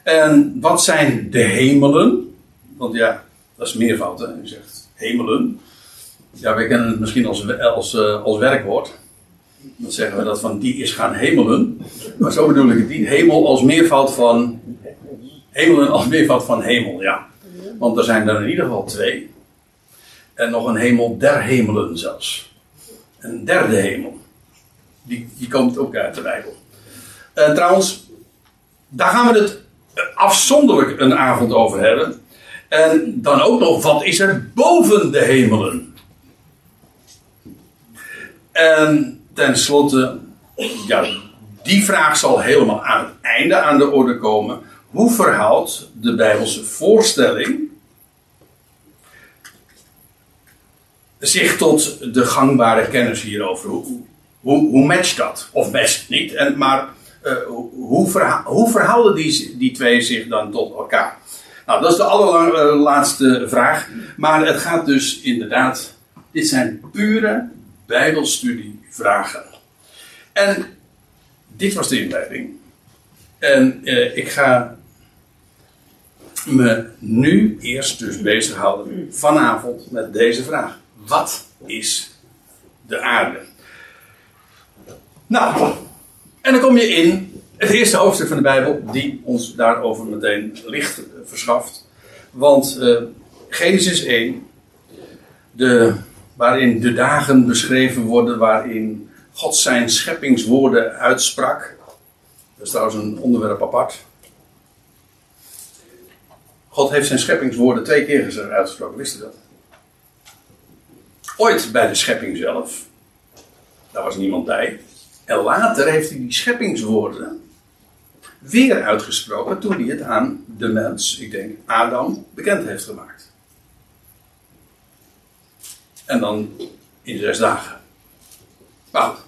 En wat zijn de hemelen? Want ja, dat is meervoud, hè? Zegt hemelen. Ja, we kennen het misschien als, als, eh, als werkwoord. Dan zeggen we dat van die is gaan hemelen. Maar zo bedoel ik het niet. Hemel als meervoud van. Hemelen als meervoud van hemel, ja. Want er zijn er in ieder geval twee. En nog een hemel der hemelen zelfs. Een derde hemel. Die, die komt ook uit de Bijbel. Eh, trouwens, daar gaan we het afzonderlijk een avond over hebben. En dan ook nog, wat is er boven de hemelen? En tenslotte, ja, die vraag zal helemaal aan het einde aan de orde komen. Hoe verhoudt de Bijbelse voorstelling zich tot de gangbare kennis hierover? Hoe, hoe, hoe matcht dat? Of het niet? En, maar eh, hoe, hoe verhouden die, die twee zich dan tot elkaar? Nou, dat is de allerlaatste vraag. Maar het gaat dus inderdaad. Dit zijn pure Bijbelstudievragen. En dit was de inleiding. En eh, ik ga me nu eerst dus bezighouden vanavond met deze vraag. Wat is de aarde? Nou, en dan kom je in het eerste hoofdstuk van de Bijbel, die ons daarover meteen licht verschaft. Want eh, Genesis 1, de, waarin de dagen beschreven worden, waarin God zijn scheppingswoorden uitsprak. Dat is trouwens een onderwerp apart. God heeft zijn scheppingswoorden twee keer uitgesproken, wist u dat? Ooit bij de schepping zelf, daar was niemand bij. En later heeft hij die scheppingswoorden weer uitgesproken toen hij het aan de mens, ik denk Adam, bekend heeft gemaakt. En dan in zes dagen. Goed.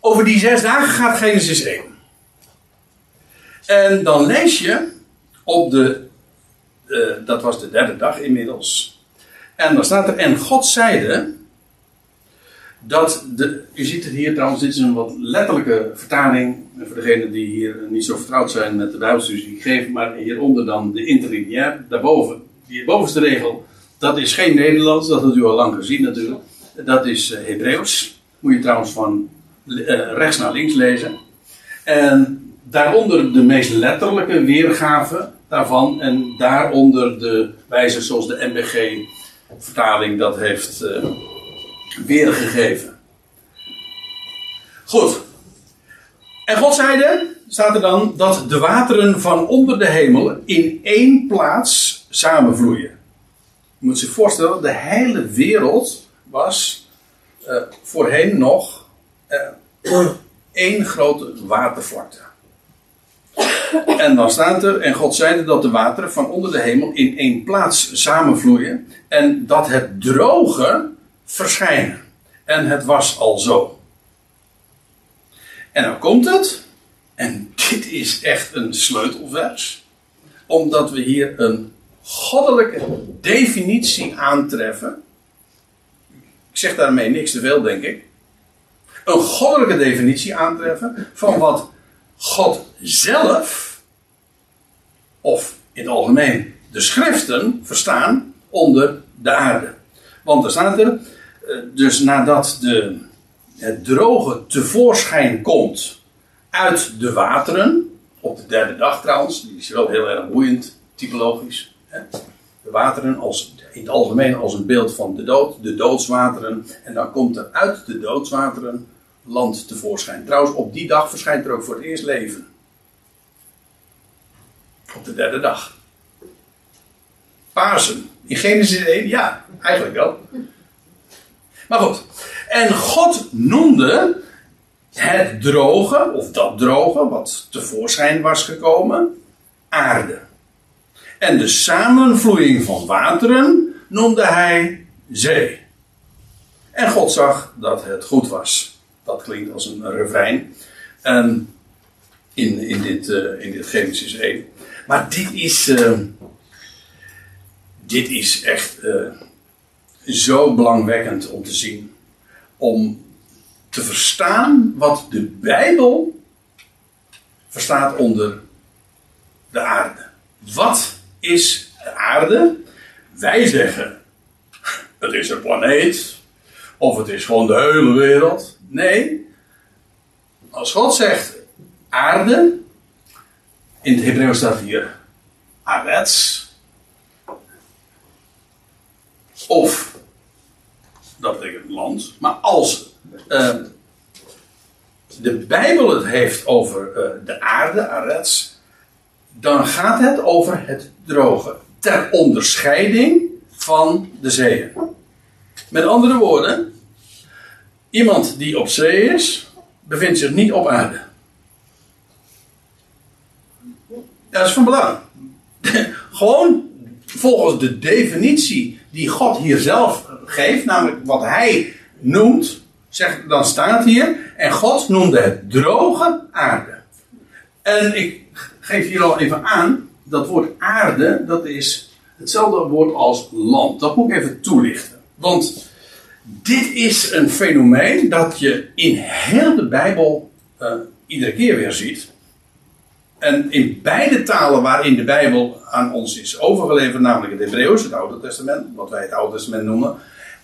Over die zes dagen gaat Genesis 1. En dan lees je op de, eh, dat was de derde dag inmiddels. En dan staat er, en God zeide, dat de, u ziet het hier trouwens, dit is een wat letterlijke vertaling. Voor degenen die hier niet zo vertrouwd zijn met de Bijbelstudies die ik geef, maar hieronder dan de interlineair, daarboven. Die bovenste regel, dat is geen Nederlands, dat had u al lang gezien natuurlijk. Dat is uh, Hebreeuws. Moet je trouwens van uh, rechts naar links lezen. En daaronder de meest letterlijke weergave daarvan. En daaronder de wijze zoals de MBG-vertaling dat heeft uh, weergegeven. Goed. En God zeide, staat er dan, dat de wateren van onder de hemel in één plaats samenvloeien. Je moet zich voorstellen, de hele wereld was uh, voorheen nog uh, één grote watervlakte. En dan staat er, en God zeide dat de wateren van onder de hemel in één plaats samenvloeien en dat het droge verschijnen. En het was al zo. En dan komt het, en dit is echt een sleutelvers, omdat we hier een goddelijke definitie aantreffen. Ik zeg daarmee niks te veel, denk ik. Een goddelijke definitie aantreffen van wat God zelf, of in het algemeen de schriften, verstaan onder de aarde. Want er staat er, eh, dus nadat de, het droge tevoorschijn komt uit de wateren, op de derde dag trouwens, die is wel heel erg boeiend, typologisch. De wateren als, in het algemeen als een beeld van de dood, de doodswateren. En dan komt er uit de doodswateren land tevoorschijn. Trouwens, op die dag verschijnt er ook voor het eerst leven. Op de derde dag. Pasen. In Genesis 1, ja, eigenlijk wel. Maar goed. En God noemde het droge, of dat droge, wat tevoorschijn was gekomen, aarde. En de samenvloeiing van wateren noemde hij zee. En God zag dat het goed was. Dat klinkt als een refrein. En in, in, dit, uh, in dit Genesis 1. Maar dit is. Uh, dit is echt uh, zo belangwekkend om te zien. Om te verstaan wat de Bijbel verstaat onder de aarde. Wat is de aarde? Wij zeggen, het is een planeet, of het is gewoon de hele wereld. Nee, als God zegt aarde, in het Hebreeuws staat hier arets, of dat betekent land, maar als uh, de Bijbel het heeft over uh, de aarde, arets, dan gaat het over het droge. Ter onderscheiding van de zeeën. Met andere woorden, iemand die op zee is, bevindt zich niet op aarde. Dat is van belang. Gewoon volgens de definitie die God hier zelf geeft, namelijk wat hij noemt, zeg, dan staat hier, en God noemde het droge aarde. En ik geef hier al even aan, dat woord aarde, dat is hetzelfde woord als land. Dat moet ik even toelichten. Want dit is een fenomeen dat je in heel de Bijbel uh, iedere keer weer ziet. En in beide talen waarin de Bijbel aan ons is overgeleverd, namelijk het Hebreeuws, het Oude Testament, wat wij het Oude Testament noemen,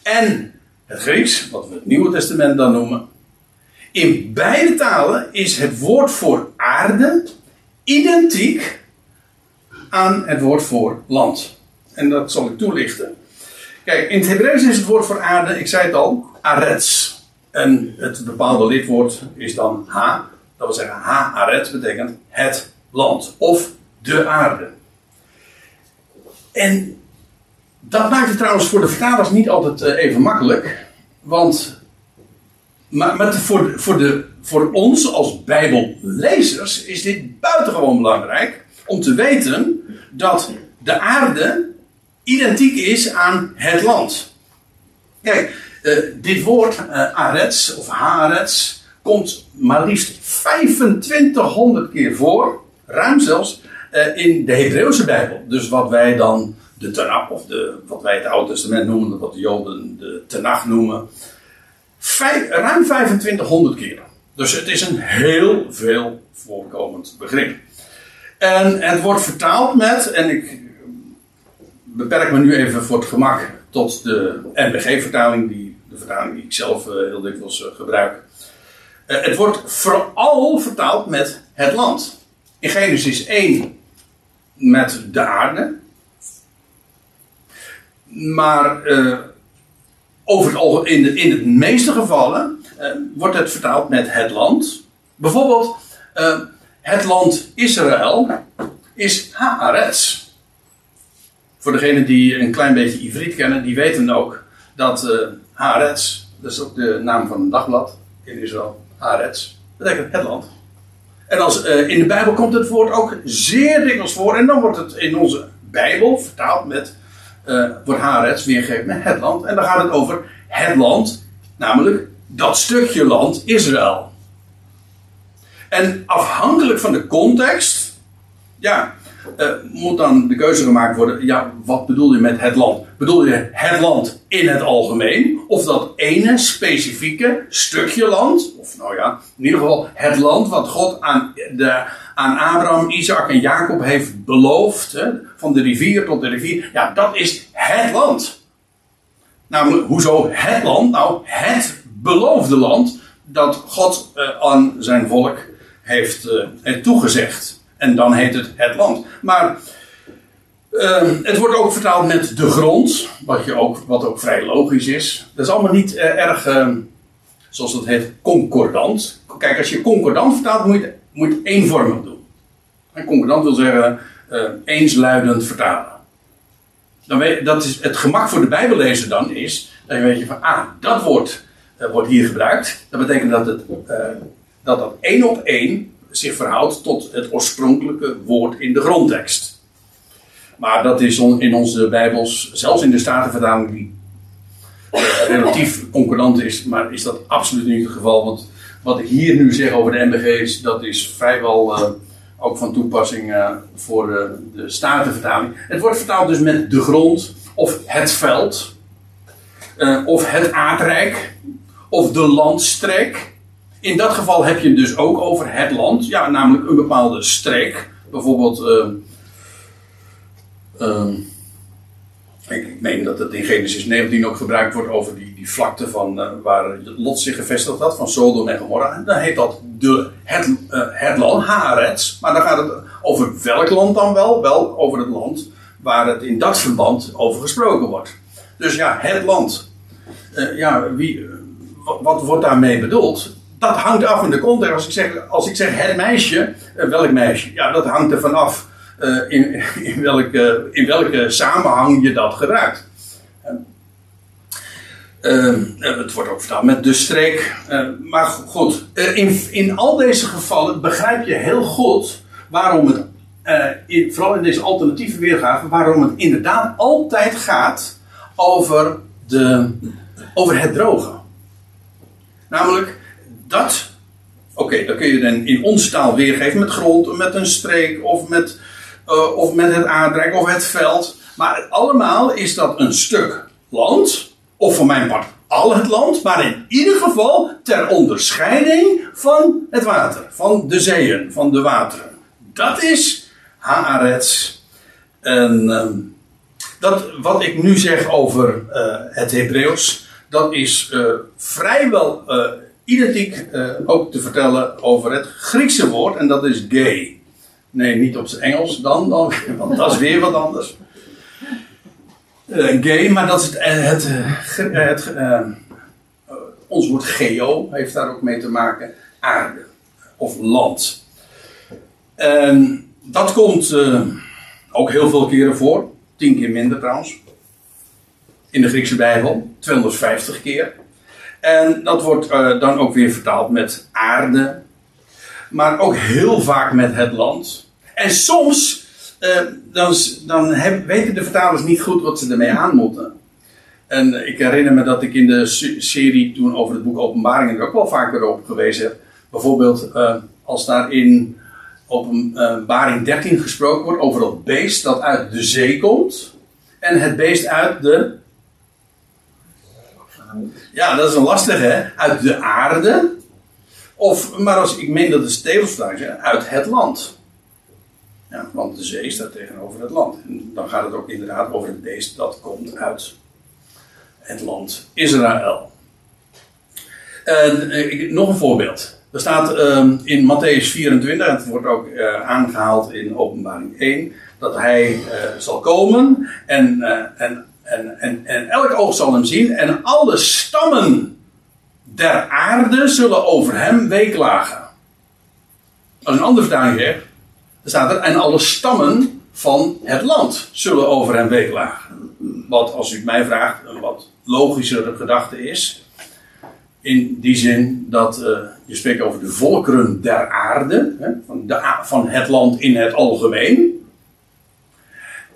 en het Grieks, wat we het Nieuwe Testament dan noemen. In beide talen is het woord voor aarde identiek aan het woord voor land. En dat zal ik toelichten. Kijk, in het Hebreeuws is het woord voor aarde, ik zei het al, arets. En het bepaalde lidwoord is dan ha. Dat wil zeggen, ha arets betekent het land of de aarde. En dat maakt het trouwens voor de vertalers niet altijd eh, even makkelijk. Want maar, maar voor, voor, de, voor ons als Bijbellezers is dit buitengewoon belangrijk om te weten dat de aarde identiek is aan het land. Kijk, uh, dit woord uh, arets of harets komt maar liefst 2500 keer voor, ruim zelfs, uh, in de Hebreeuwse Bijbel. Dus wat wij dan de Tanakh, of de, wat wij het Oude Testament noemen, wat de Joden de Tanakh noemen, ruim 2500 keer. Dus het is een heel veel voorkomend begrip. En het wordt vertaald met, en ik beperk me nu even voor het gemak tot de NBG-vertaling, die, de vertaling die ik zelf uh, heel dikwijls uh, gebruik. Uh, het wordt vooral vertaald met het land. In Genesis 1 met de aarde. Maar over het, in, de, in het meeste gevallen wordt het vertaald met het land. Bijvoorbeeld, het land Israël is Haaretz. Voor degenen die een klein beetje Ivriet kennen, die weten ook dat uh, Haaretz, dat is ook de naam van een dagblad in Israël, Haaretz, betekent het land. En als, uh, in de Bijbel komt het woord ook zeer dikwijls voor en dan wordt het in onze Bijbel vertaald met, uh, wordt Haaretz weergegeven met het land. En dan gaat het over het land, namelijk dat stukje land Israël. En afhankelijk van de context, ja, uh, moet dan de keuze gemaakt worden. Ja, wat bedoel je met het land? Bedoel je het land in het algemeen? Of dat ene specifieke stukje land? Of nou ja, in ieder geval het land wat God aan, de, aan Abraham, Isaac en Jacob heeft beloofd. Hè, van de rivier tot de rivier. Ja, dat is het land. Namelijk, hoezo het land? Nou, het beloofde land dat God eh, aan zijn volk heeft, eh, heeft toegezegd. En dan heet het het land. Maar eh, het wordt ook vertaald met de grond, wat, je ook, wat ook vrij logisch is. Dat is allemaal niet eh, erg, eh, zoals dat heet, concordant. Kijk, als je concordant vertaalt, moet je, moet je doen. En concordant wil zeggen eh, eensluidend vertalen. Dan weet, dat is het gemak voor de Bijbellezer dan is dat je weet van, ah, dat woord eh, wordt hier gebruikt. Dat betekent dat het, eh, dat dat één op één zich verhoudt tot het oorspronkelijke woord in de grondtekst. Maar dat is in onze Bijbels, zelfs in de Statenvertaling, die eh, relatief concordant is, maar is dat absoluut niet het geval. Want wat ik hier nu zeg over de MBG's, dat is vrijwel eh, ook van toepassing eh, voor de Statenvertaling. Het wordt vertaald dus met de grond, of het veld, of het aardrijk, of de landstreek. In dat geval heb je het dus ook over het land, ja, namelijk een bepaalde streek. Bijvoorbeeld, eh, ehm, ik, meen dat het in Genesis 19 ook gebruikt wordt over die, die vlakte van eh, waar Lot zich gevestigd had, van Sodom en Gomorra. Dan heet dat de, het, eh, het land, Haaretz. Maar dan gaat het over welk land dan wel? Wel over het land waar het in dat verband over gesproken wordt. Dus ja, het land. Ja, wie, wat wordt daarmee bedoeld? Dat hangt af in de context. Als ik zeg, als ik zeg het meisje, eh, welk meisje? Ja, dat hangt ervan af eh, in, in, welke, in welke samenhang je dat gebruikt. Eh, het wordt ook vertaald met de streek. Maar goed, in, in al deze gevallen begrijp je heel goed waarom het, in, vooral in deze alternatieve weergave, waarom het inderdaad altijd gaat over, de, over het droge. Namelijk dat, oké, dat kun je dan in onze taal weergeven met grond, met een streek of met, eh, of met het aardrijk of het veld. Maar allemaal is dat een stuk land, of voor mijn part al het land, maar in ieder geval ter onderscheiding van het water, van de zeeën, van de wateren. Dat is Haaretz. En ehm, dat, wat ik nu zeg over eh, het Hebreeuws, dat is eh, vrijwel identiek eh, ook te vertellen over het Griekse woord, en dat is gay. Nee, niet op zijn Engels dan, dan want dat is weer wat anders. Eh, gay, maar dat is het, eh, het, het, ons woord geo heeft daar ook mee te maken, aarde of land. En dat komt ook heel veel keren voor, tien keer minder trouwens, in de Griekse Bijbel, 250 keer. En dat wordt eh, dan ook weer vertaald met aarde, maar ook heel vaak met het land. En soms eh, dan, dan weten de vertalers niet goed wat ze ermee aan moeten. En ik herinner me dat ik in de se- serie toen over het boek Openbaringen er ook wel vaker op gewezen heb. Bijvoorbeeld eh, als daar in Openbaring 13 gesproken wordt over dat beest dat uit de zee komt. En het beest uit de. Ja, dat is een lastige, hè? Uit de aarde. Of, maar als ik meen dat stevensvraag is, uit het land. Ja, want de zee staat tegenover het land. En dan gaat het ook inderdaad over het beest dat komt uit het land Israël. En, eh, nog een voorbeeld. Er staat ehm, in Matthäus 24, en het wordt ook eh, aangehaald in Openbaring 1, dat hij eh, zal komen en, eh, en, en, en, en elk oog zal hem zien en alle stammen der aarde zullen over hem weeklagen. Als een andere vertaling zegt, staat er, en alle stammen van het land zullen over hem weeklagen. Wat, als u mij vraagt, een wat logischere gedachte is. In die zin dat eh, je spreekt over de volkeren der aarde, hè, van, de, van het land in het algemeen.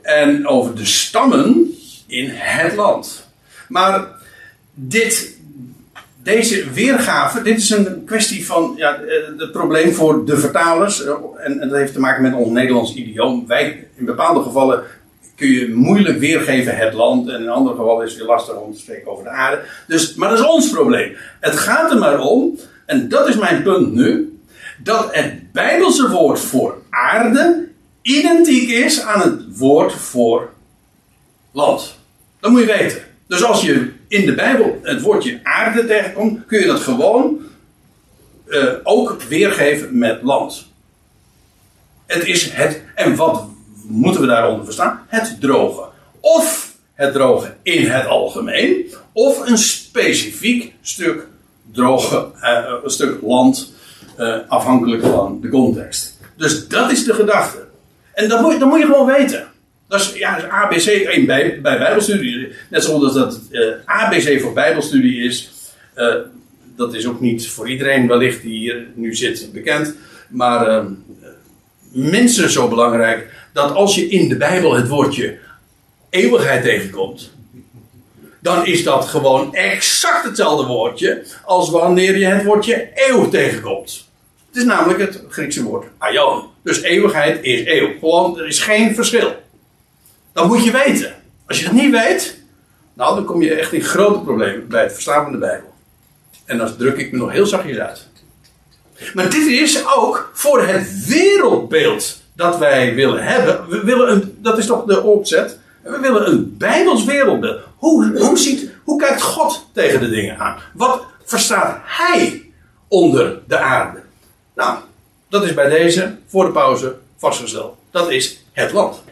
En over de stammen in het land. Maar dit, deze weergave, dit is een kwestie van ja, eh, het probleem voor de vertalers. eh, En, en dat heeft te maken met ons Nederlands idioom. Wij, in bepaalde gevallen kun je moeilijk weergeven het land. En in andere gevallen is het weer lastig om te spreken over de aarde. Dus, maar dat is ons probleem. Het gaat er maar om, en dat is mijn punt nu. Dat het Bijbelse woord voor aarde identiek is aan het woord voor land. Dat moet je weten. Dus als je in de Bijbel het woordje aarde tegenkomt, kun je dat gewoon eh, ook weergeven met land. Het is het, en wat moeten we daaronder verstaan? Het droge. Of het droge in het algemeen, of een specifiek stuk droge, eh, een stuk land, eh, afhankelijk van de context. Dus dat is de gedachte. En dat moet, dat moet je gewoon weten. Dat is, ja, ABC bij, bij Bijbelstudie. Net zoals dat eh, ABC voor Bijbelstudie is. eh, dat is ook niet voor iedereen wellicht die hier nu zit bekend. Maar eh, minstens zo belangrijk dat als je in de Bijbel het woordje eeuwigheid tegenkomt. Dan is dat gewoon exact hetzelfde woordje als wanneer je het woordje eeuw tegenkomt. Het is namelijk het Griekse woord aion. Dus eeuwigheid is eeuw. Gewoon, er is geen verschil. Dat moet je weten. Als je dat niet weet, nou dan kom je echt in grote problemen bij het verstaan van de Bijbel. En dan druk ik me nog heel zachtjes uit. Maar dit is ook voor het wereldbeeld dat wij willen hebben. We willen een, dat is toch de opzet. We willen een Bijbels wereldbeeld. Hoe, hoe, ziet, hoe kijkt God tegen de dingen aan? Wat verstaat Hij onder de aarde? Nou, dat is bij deze voor de pauze vastgesteld. Dat is het land.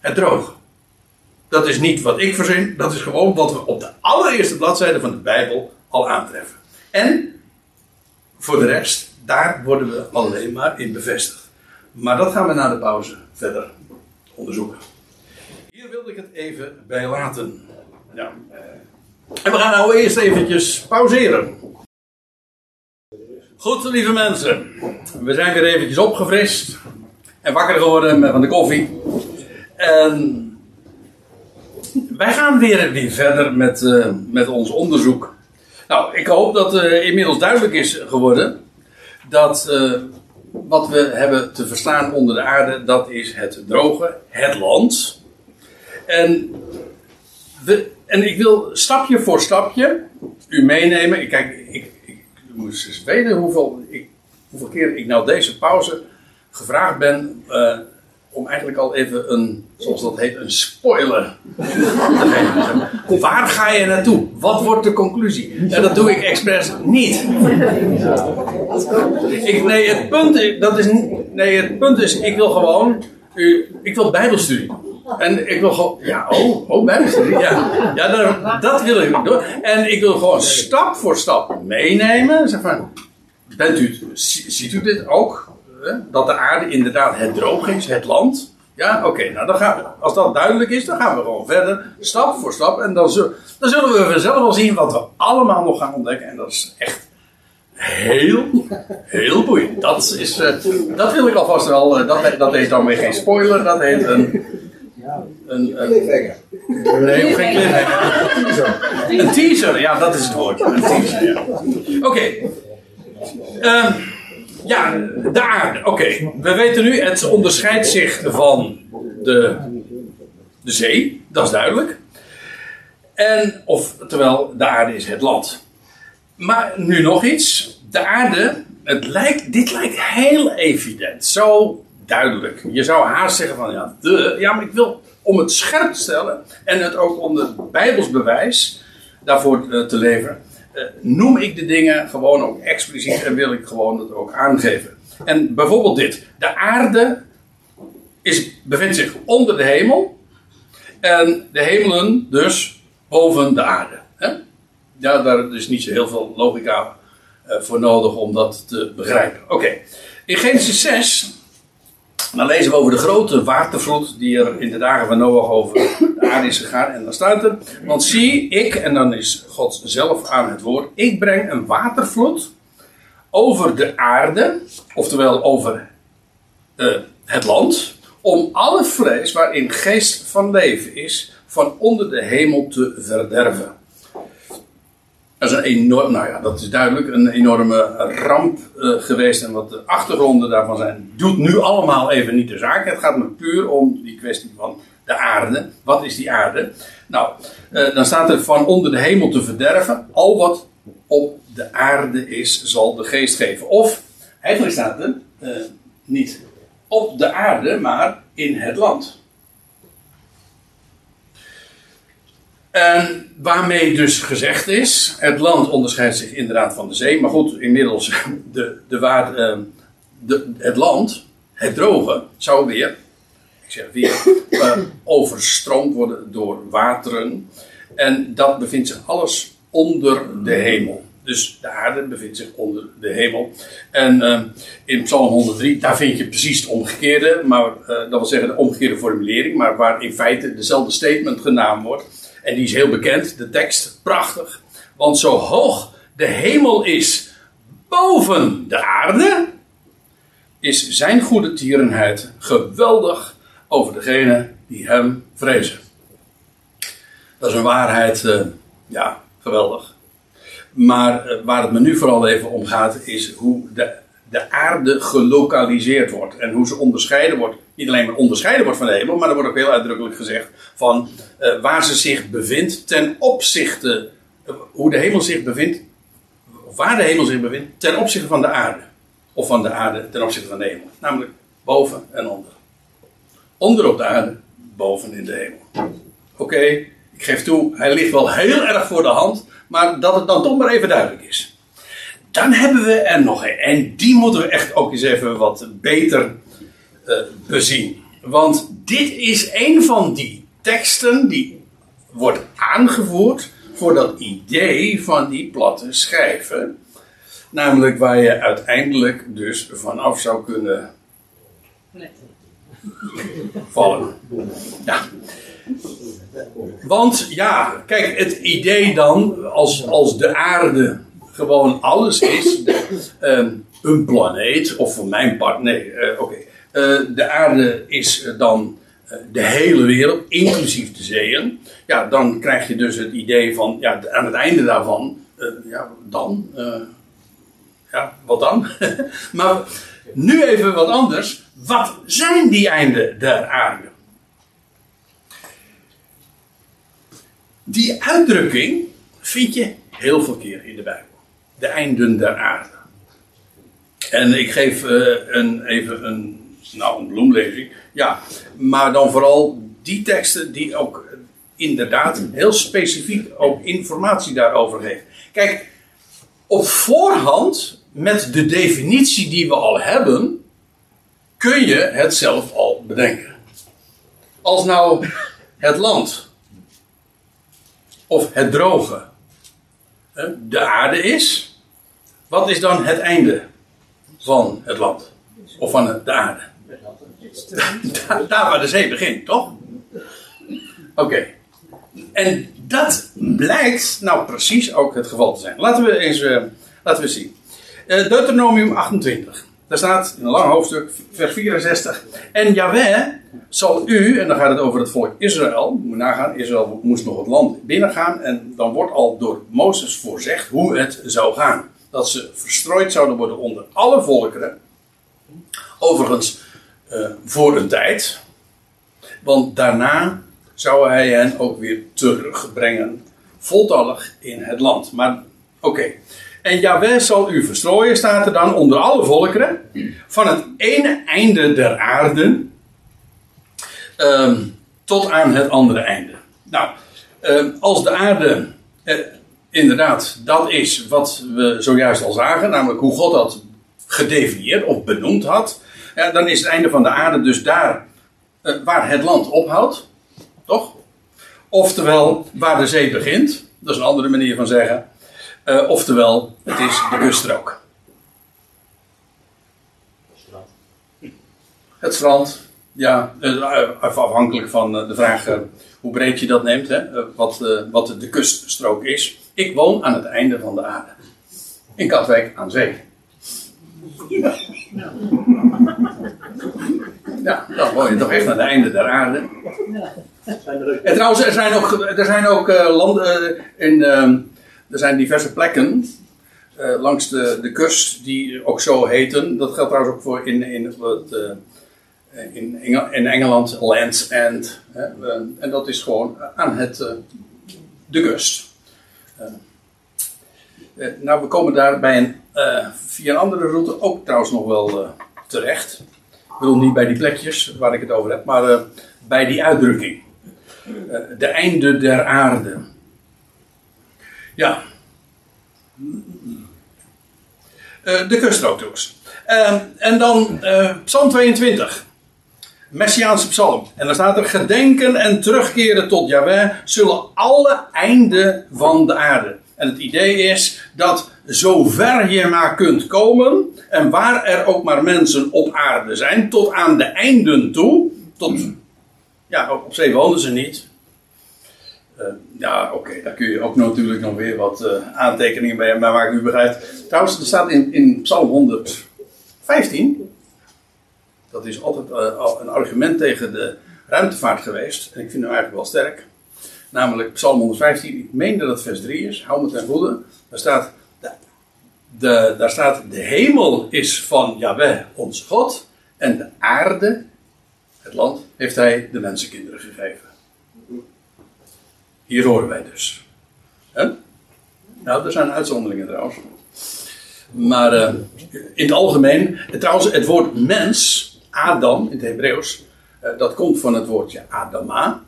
Het droge. Dat is niet wat ik verzin, dat is gewoon wat we op de allereerste bladzijde van de Bijbel al aantreffen. En voor de rest, daar worden we alleen maar in bevestigd. Maar dat gaan we na de pauze verder onderzoeken. Hier wilde ik het even bij laten. En we gaan nou eerst eventjes pauzeren. Goed, lieve mensen. We zijn weer eventjes opgefrist. En wakker geworden van de koffie. En wij gaan weer, weer verder met, eh, met ons onderzoek. Nou, ik hoop dat uh, inmiddels duidelijk is geworden dat uh, wat we hebben te verstaan onder de aarde, dat is het droge, het land. En, we, en ik wil stapje voor stapje u meenemen. Kijk, ik, ik, ik moest eens weten hoeveel, ik, hoeveel keer ik nou deze pauze gevraagd ben om eigenlijk al even een, zoals dat heet, een spoiler te geven. Waar ga je naartoe? Wat wordt de conclusie? En dat doe ik expres niet. Ik, nee, het punt is, dat is, nee, het punt is, ik wil gewoon, ik wil bijbelstudie. En ik wil gewoon, ja, oh, oh bijbelstudie, ja. Ja, dat, dat wil ik doen. En ik wil gewoon stap voor stap meenemen. Zeg van, bent u, ziet u dit ook? Dat de aarde inderdaad het droog is, het land. Ja, oké, okay, nou dan gaan we, als dat duidelijk is, dan gaan we gewoon verder, stap voor stap. En dan, zullen, dan zullen we vanzelf wel zien wat we allemaal nog gaan ontdekken. En dat is echt heel, heel boeiend. Dat, is, uh, dat wil ik alvast wel, uh, dat, dat heet dan weer geen spoiler, dat heet een... Een, een, nee, geen cliffhanger. Een teaser, ja, dat is het woord. Een teaser, ja. Oké. Okay. Uh, ja, de aarde. Oké, we weten nu, het onderscheidt zich van de, de zee, dat is duidelijk. En, of, terwijl de aarde is het land. Maar nu nog iets. De aarde, het lijkt, dit lijkt heel evident. Zo duidelijk. Je zou haast zeggen van, ja, de, ja, maar ik wil om het scherp te stellen en het ook onder Bijbels bewijs daarvoor uh, te leveren uh, noem ik de dingen gewoon ook expliciet en wil ik gewoon het ook aangeven. En bijvoorbeeld dit. De aarde is, bevindt zich onder de hemel. En de hemelen dus boven de aarde. Hè? Ja, daar is niet zo heel veel logica uh, voor nodig om dat te begrijpen. Oké. In Genesis 6 dan lezen we over de grote watervloed die er in de dagen van Noach over de aarde is gegaan. En dan staat er, want zie ik, en dan is God zelf aan het woord, ik breng een watervloed over de aarde, oftewel over uh, het land, om alle vlees waarin geest van leven is, van onder de hemel te verderven. Dat is een enorm, nou ja, dat is duidelijk een enorme ramp uh, geweest. En wat de achtergronden daarvan zijn, doet nu allemaal even niet de zaak. Het gaat me puur om die kwestie van de aarde. Wat is die aarde? Nou, uh, dan staat er van onder de hemel te verderven. Al wat op de aarde is, zal de geest geven. Of, eigenlijk staat er uh, niet op de aarde, maar in het land. En waarmee dus gezegd is, het land onderscheidt zich inderdaad van de zee. Maar goed, inmiddels, de, de waar, eh, de, het land, het droge, zou weer, ik zeg weer, eh, overstroomd worden door wateren. En dat bevindt zich alles onder de hemel. Dus de aarde bevindt zich onder de hemel. En eh, in Psalm 103, daar vind je precies het omgekeerde, maar eh, dat wil zeggen de omgekeerde formulering, maar waar in feite dezelfde statement genaamd wordt. En die is heel bekend, de tekst, prachtig. Want zo hoog de hemel is boven de aarde, is zijn goede tierenheid geweldig over degene die hem vrezen. Dat is een waarheid, eh, ja, geweldig. Maar eh, waar het me nu vooral even om gaat, is hoe de, de aarde gelokaliseerd wordt. En hoe ze onderscheiden wordt. Niet alleen maar onderscheiden wordt van de hemel, maar er wordt ook heel uitdrukkelijk gezegd van eh, waar ze zich bevindt ten opzichte. eh, hoe de hemel zich bevindt. Of waar de hemel zich bevindt ten opzichte van de aarde. Of van de aarde ten opzichte van de hemel. Namelijk boven en onder. Onder op de aarde, boven in de hemel. Oké, ik geef toe, hij ligt wel heel erg voor de hand, maar dat het dan toch maar even duidelijk is. Dan hebben we er nog een, en die moeten we echt ook eens even wat beter eh, bezien. Want dit is een van die teksten die wordt aangevoerd voor dat idee van die platte schijven. Namelijk waar je uiteindelijk dus vanaf zou kunnen vallen. Want ja, kijk, het idee dan, als, als de aarde gewoon alles is, ehm, een planeet, of voor mijn part, nee, eh, oké. Eh, de aarde is eh, dan de hele wereld, inclusief de zeeën. Ja, dan krijg je dus het idee van, ja, aan het einde daarvan, ja, dan, ja, wat dan? maar nu even wat anders. Wat zijn die einden der aarde? Die uitdrukking vind je heel veel keer in de Bijbel. De einden der aarde. En ik geef eh, een, even een, nou, een bloemlezing. Ja, maar dan vooral die teksten die ook inderdaad heel specifiek ook informatie daarover geven. Kijk, op voorhand, met de definitie die we al hebben, kun je het zelf al bedenken. Als nou het land of het droge de aarde is, wat is dan het einde van het land? Of van de aarde? Daar, waar de zee begint, toch? Oké. En dat blijkt nou precies ook het geval te zijn. Laten we eens eh, laten we zien. Eh, Deuteronomium 28. Daar staat in een lang hoofdstuk, vers 64. En Yahweh zal u, en dan gaat het over het volk Israël. Moet nagaan, Israël moest nog het land binnengaan. En dan wordt al door Mozes voorzegd hoe het zou gaan. Dat ze verstrooid zouden worden onder alle volkeren. Overigens, eh, voor een tijd. Want daarna zou hij hen ook weer terugbrengen. Voltallig in het land. Maar oké. En Yahweh zal u verstrooien, staat er dan onder alle volkeren. Van het ene einde der aarde. ehm, tot aan het andere einde. Nou, ehm, als de aarde. eh, inderdaad, dat is wat we zojuist al zagen. Namelijk hoe God dat gedefinieerd of benoemd had. Ja, dan is het einde van de aarde dus daar eh, waar het land ophoudt. Toch? Oftewel, waar de zee begint. Dat is een andere manier van zeggen. Eh, oftewel, het is de kuststrook. Het strand. Ja, eh, afhankelijk van de vraag hoe breed je dat neemt. Hè? Wat, wat de kuststrook is. Ik woon aan het einde van de aarde. In Katwijk aan zee. Ja, dan woon je toch echt aan het einde der aarde. En trouwens, er zijn ook, er zijn ook eh, landen eh, in. ehm, er zijn diverse plekken eh, langs de, de kust die ook zo heten. Dat geldt trouwens ook voor in, in, het, in, in Engeland, Land's End. En dat is gewoon aan het, de kust. Eh, eh, nou, we komen daar bij een, eh, via een andere route ook trouwens nog wel eh, terecht. Ik bedoel niet bij die plekjes waar ik het over heb, maar bij die uitdrukking. de einde der aarde. Ja. De kuststrooktours. Uh, en dan Psalm 22. Messiaanse psalm. En dan staat er: Gedenken en terugkeren tot Yahweh zullen alle einden van de aarde. En het idee is dat zover je maar kunt komen, en waar er ook maar mensen op aarde zijn, tot aan de einden toe, tot, ja, op zee wonen ze niet. Uh, ja, oké, daar kun je ook natuurlijk nog weer wat uh, aantekeningen bij maken, u begrijpt. Trouwens, er staat in, in Psalm 115, dat is altijd uh, een argument tegen de ruimtevaart geweest, en ik vind hem eigenlijk wel sterk. Namelijk Psalm 115, ik meen dat het vers 3 is, hou me ten goede. Daar staat, de, daar staat, de hemel is van Yahweh, ons God, en de aarde, het land, heeft hij de mensenkinderen gegeven. Hier horen wij dus. Nou, er zijn uitzonderingen trouwens. Maar uh, in het algemeen, trouwens, het woord mens, Adam in het Hebreeuws, uh, dat komt van het woordje Adama.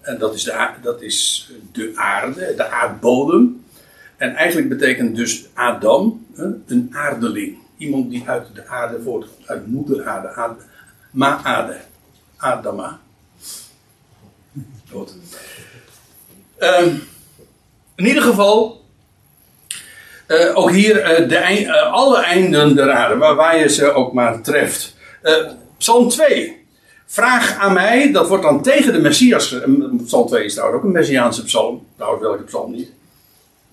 En dat is, de, dat is de aarde, de aardbodem. En eigenlijk betekent dus Adam een aardeling. Iemand die uit de aarde voortkomt, uit moeder aarde, ma-aarde, Adama. Goed. Um, in ieder geval, uh, ook hier uh, de, uh, alle einden der aarde, waar, je ze ook maar treft. Psalm 2. Vraag aan mij, dat wordt dan tegen de Messias. Psalm 2 is trouwens ook een Messiaanse psalm. Nou, welke psalm niet.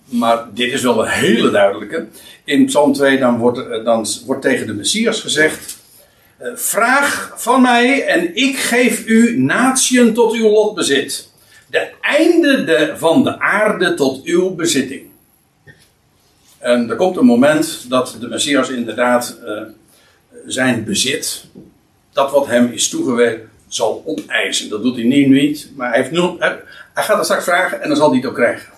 Maar dit is wel een hele duidelijke. In Psalm 2 dan wordt, dan wordt tegen de Messias gezegd. Vraag van mij en ik geef u natieën tot uw lotbezit. De einde de, van de aarde tot uw bezitting. En er komt een moment dat de Messias inderdaad uh, zijn bezit, dat wat hem is toegewerkt, zal opeisen. Dat doet hij nu niet, maar hij, heeft hij, gaat het straks vragen en dan zal hij het ook krijgen.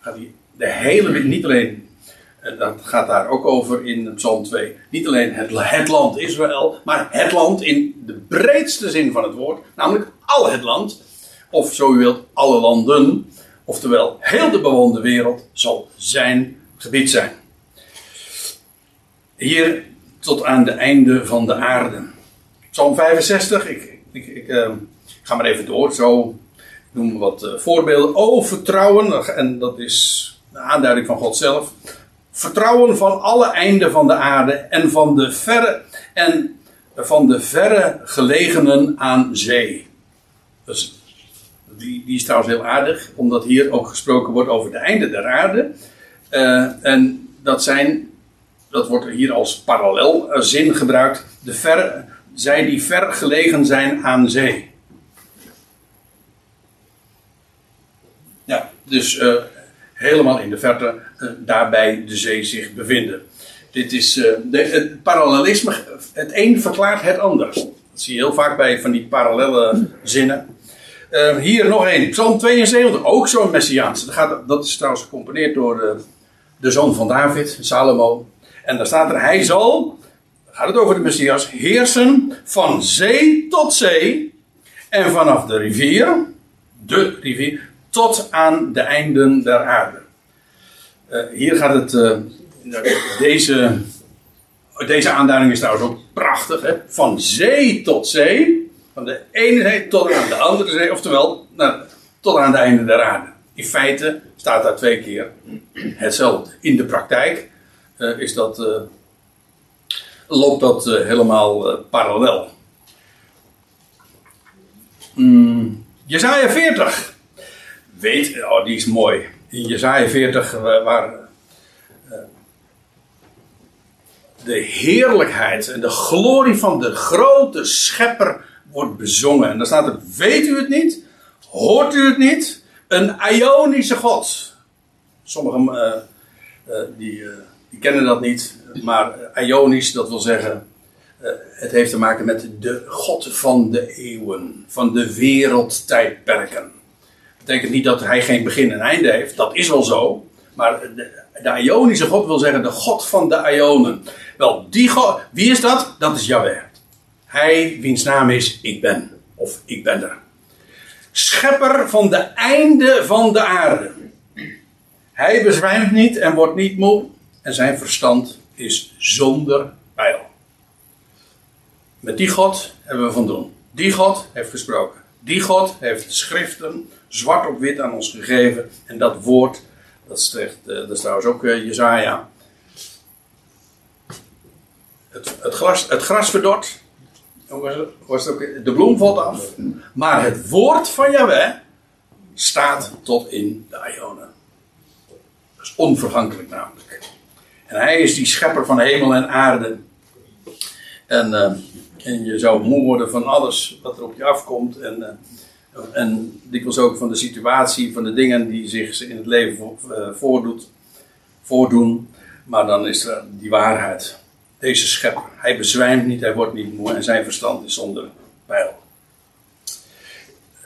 Gaat hij de hele, niet alleen, dat gaat daar ook over in Psalm 2, niet alleen het, het land Israël, maar het land in de breedste zin van het woord, namelijk al het land, of zo u wilt, alle landen, oftewel heel de bewoonde wereld, zal zijn gebied zijn. Hier tot aan de einde van de aarde. Psalm 65, ik, ik, ik uh, ga maar even door, zo noem wat uh, voorbeelden. Oh, vertrouwen, en dat is de aanduiding van God zelf. Vertrouwen van alle einden van de aarde en van de verre, en van de verre gelegenen aan zee. Dus die, die is trouwens heel aardig, omdat hier ook gesproken wordt over de einden der aarde. Uh, en dat zijn, dat wordt hier als parallelzin gebruikt, de ver, zij die ver gelegen zijn aan zee. Ja, dus uh, helemaal in de verte, uh, daarbij de zee zich bevinden. Dit is de, het parallelisme, het een verklaart het ander. Dat zie je heel vaak bij van die parallele zinnen. Hier nog één, Psalm 72, ook zo'n Messiaanse. Dat, gaat, dat is trouwens gecomponeerd door de zoon van David, Salomo. En daar staat er, hij zal, gaat het over de Messias, heersen van zee tot zee. En vanaf de rivier, de rivier, tot aan de einden der aarde. Uh, hier gaat het, uh, deze, deze aanduiding is trouwens ook prachtig, hè? van zee tot zee. Van de ene zee tot aan de andere zee, oftewel nou, tot aan de einde der aarde. In feite staat daar twee keer hetzelfde. In de praktijk uh, is dat, uh, loopt dat uh, helemaal parallel. Mm, Jezaja 40. Weet, oh die is mooi. In Jezaja 40 waar de heerlijkheid en de glorie van de grote schepper wordt bezongen. En dan staat er, weet u het niet? Hoort u het niet? Een Ionische God. Sommigen uh, uh, die, uh, die, kennen dat niet. Maar Ionisch, dat wil zeggen. het heeft te maken met de God van de eeuwen. Van de wereldtijdperken. Dat betekent niet dat hij geen begin en einde heeft. Dat is wel zo. Maar de, de Ionische God wil zeggen de God van de Ionen. Wel, die God, wie is dat? Dat is Yahweh. Hij wiens naam is Ik Ben. Of Ik Ben er. Schepper van de einde van de aarde. Hij bezwijmt niet en wordt niet moe en zijn verstand is zonder pijl. Met die God hebben we van doen. Die God heeft gesproken. Die God heeft schriften zwart op wit aan ons gegeven. En dat woord, dat eh, dat is trouwens ook uh, Jezaja. Het, het, gras, het gras verdort. Was ook, de bloem valt af. Maar het woord van Yahweh staat tot in de Ionen. Dat is onvergankelijk namelijk. En hij is die schepper van hemel en aarde. En, uh, en je zou moe worden van alles wat er op je afkomt. En, uh, en dikwijls ook van de situatie, van de dingen die zich in het leven uh, voordoet, voordoen. Maar dan is er die waarheid. Deze schepper. Hij bezwijmt niet, hij wordt niet moe en zijn verstand is zonder pijl.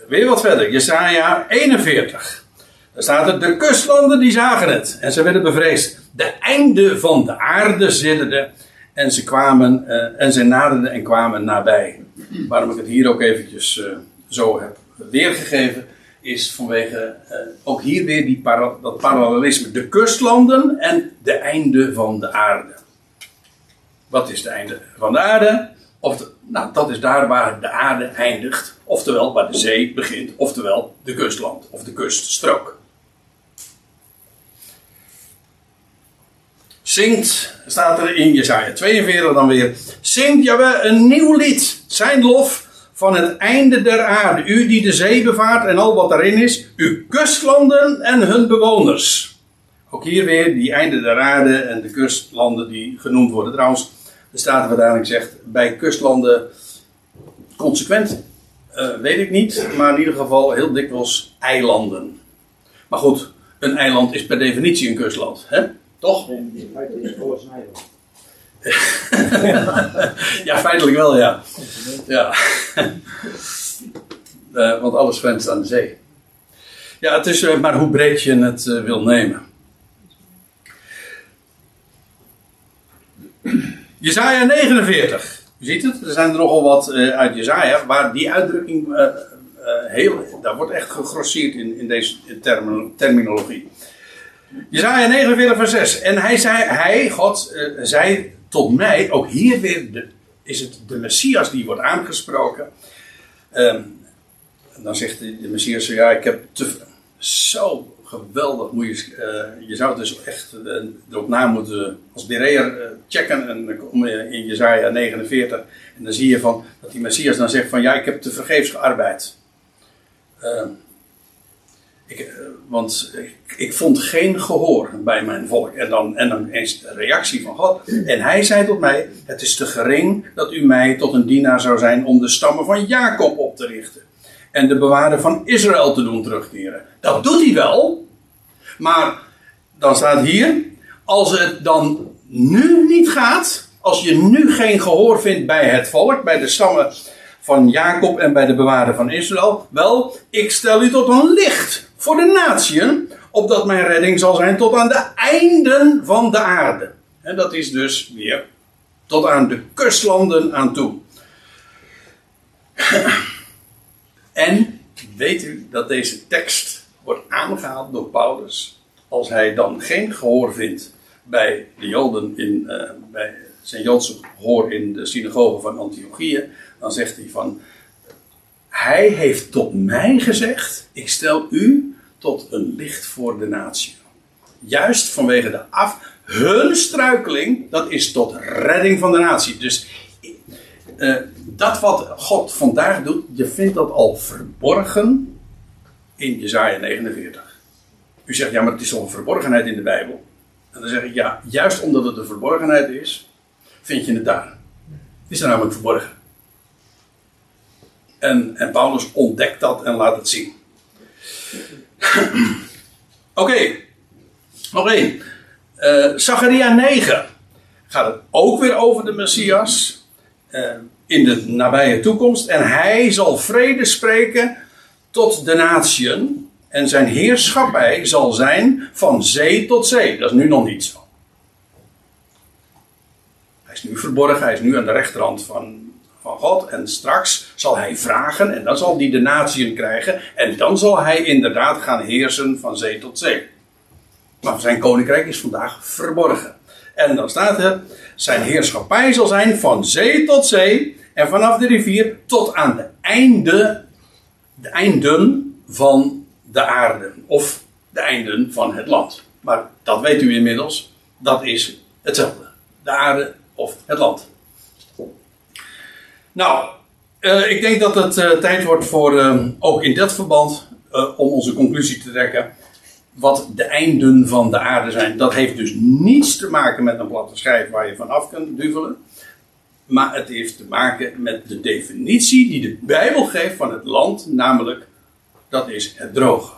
Weer wat verder. Jesaja 41. Daar staat er, de kustlanden die zagen het en ze werden bevreesd. De einde van de aarde zitterde en ze kwamen uh, en ze naderden en kwamen nabij. Waarom ik het hier ook eventjes uh, zo heb weergegeven, is vanwege uh, ook hier weer die dat parallelisme. De kustlanden en de einde van de aarde. Wat is de einde van de aarde? Of nou, dat is daar waar de aarde eindigt. Oftewel waar de zee begint. Oftewel de kustland of de kuststrook. Zingt, staat er in Jesaja 42 dan weer. Zingt Jawel een nieuw lied. Zijn lof van het einde der aarde. U die de zee bevaart en al wat daarin is. Uw kustlanden en hun bewoners. Ook hier weer die einde der aarde en de kustlanden die genoemd worden. Trouwens, de Statenvertaling zegt bij kustlanden consequent, uh, weet ik niet, maar in ieder geval heel dikwijls eilanden. Maar goed, een eiland is per definitie een kustland, hè? Toch? In feite is alles een eiland. ja, feitelijk wel, ja. ja. uh, want alles grenst aan de zee. Ja, het is uh, maar hoe breed je het wil nemen. Jezaja 49. U ziet het, er zijn er nogal wat uit Jezaja, waar die uitdrukking heel, daar wordt echt gegrosseerd in, in deze terminologie. Jezaja 49 vers 6. En hij zei, hij, God, zei tot mij, ook hier weer is het de Messias die wordt aangesproken. Um, dan zegt de, de Messias ja, ik heb te, zo geweldig, moet je, uh, je zou dus echt uh, erop na moeten, als Bereer checken, en dan kom je in Jezaja 49, en dan zie je van, dat die Messias dan zegt van, ja, ik heb te vergeefs gearbeid. Ik, want ik, ik, vond geen gehoor bij mijn volk. En dan, en dan eens de reactie van God. En hij zei tot mij: Het is te gering dat u mij tot een dienaar zou zijn om de stammen van Jacob op te richten. En de bewaarder van Israël te doen terugkeren. Dat doet hij wel. Maar dan staat hier: Als het dan nu niet gaat. Als je nu geen gehoor vindt bij het volk, bij de stammen van Jacob en bij de bewaarder van Israël. Wel, ik stel u tot een licht voor de natieën, opdat mijn redding zal zijn tot aan de einden van de aarde. En dat is dus weer tot aan de kustlanden aan toe. En weet u dat deze tekst wordt aangehaald door Paulus als hij dan geen gehoor vindt bij de Joden in, uh, bij zijn Joodse gehoor in de synagoge van Antiochië, dan zegt hij van hij heeft tot mij gezegd: Ik stel u tot een licht voor de natie. Juist vanwege de af. Hun struikeling, dat is tot redding van de natie. Dus uh, dat wat God vandaag doet, je vindt dat al verborgen in Jezaja 49. U zegt, ja, maar het is toch een verborgenheid in de Bijbel? En dan zeg ik, ja, juist omdat het een verborgenheid is, vind je het daar. Het is er namelijk verborgen. En, en Paulus ontdekt dat en laat het zien. Oké, okay. nog één. Uh, Zacharia 9 gaat het ook weer over de Messias uh, in de nabije toekomst. En hij zal vrede spreken tot de natieën. En zijn heerschappij zal zijn van zee tot zee. Dat is nu nog niet zo. Hij is nu verborgen, hij is nu aan de rechterhand van, van God. En straks zal hij vragen en dan zal hij de natieën krijgen. En dan zal hij inderdaad gaan heersen van zee tot zee. Maar zijn koninkrijk is vandaag verborgen. En dan staat er, zijn heerschappij zal zijn van zee tot zee en vanaf de rivier tot aan de einde, de einden van de aarde. Of de einden van het land. Maar dat weet u inmiddels, dat is hetzelfde. De aarde of het land. Nou, uh, ik denk dat het uh, tijd wordt voor, uh, ook in dat verband, om onze conclusie te trekken. Wat de einden van de aarde zijn. Dat heeft dus niets te maken met een platte schijf waar je vanaf kunt duvelen. Maar het heeft te maken met de definitie die de Bijbel geeft van het land. Namelijk, dat is het droge.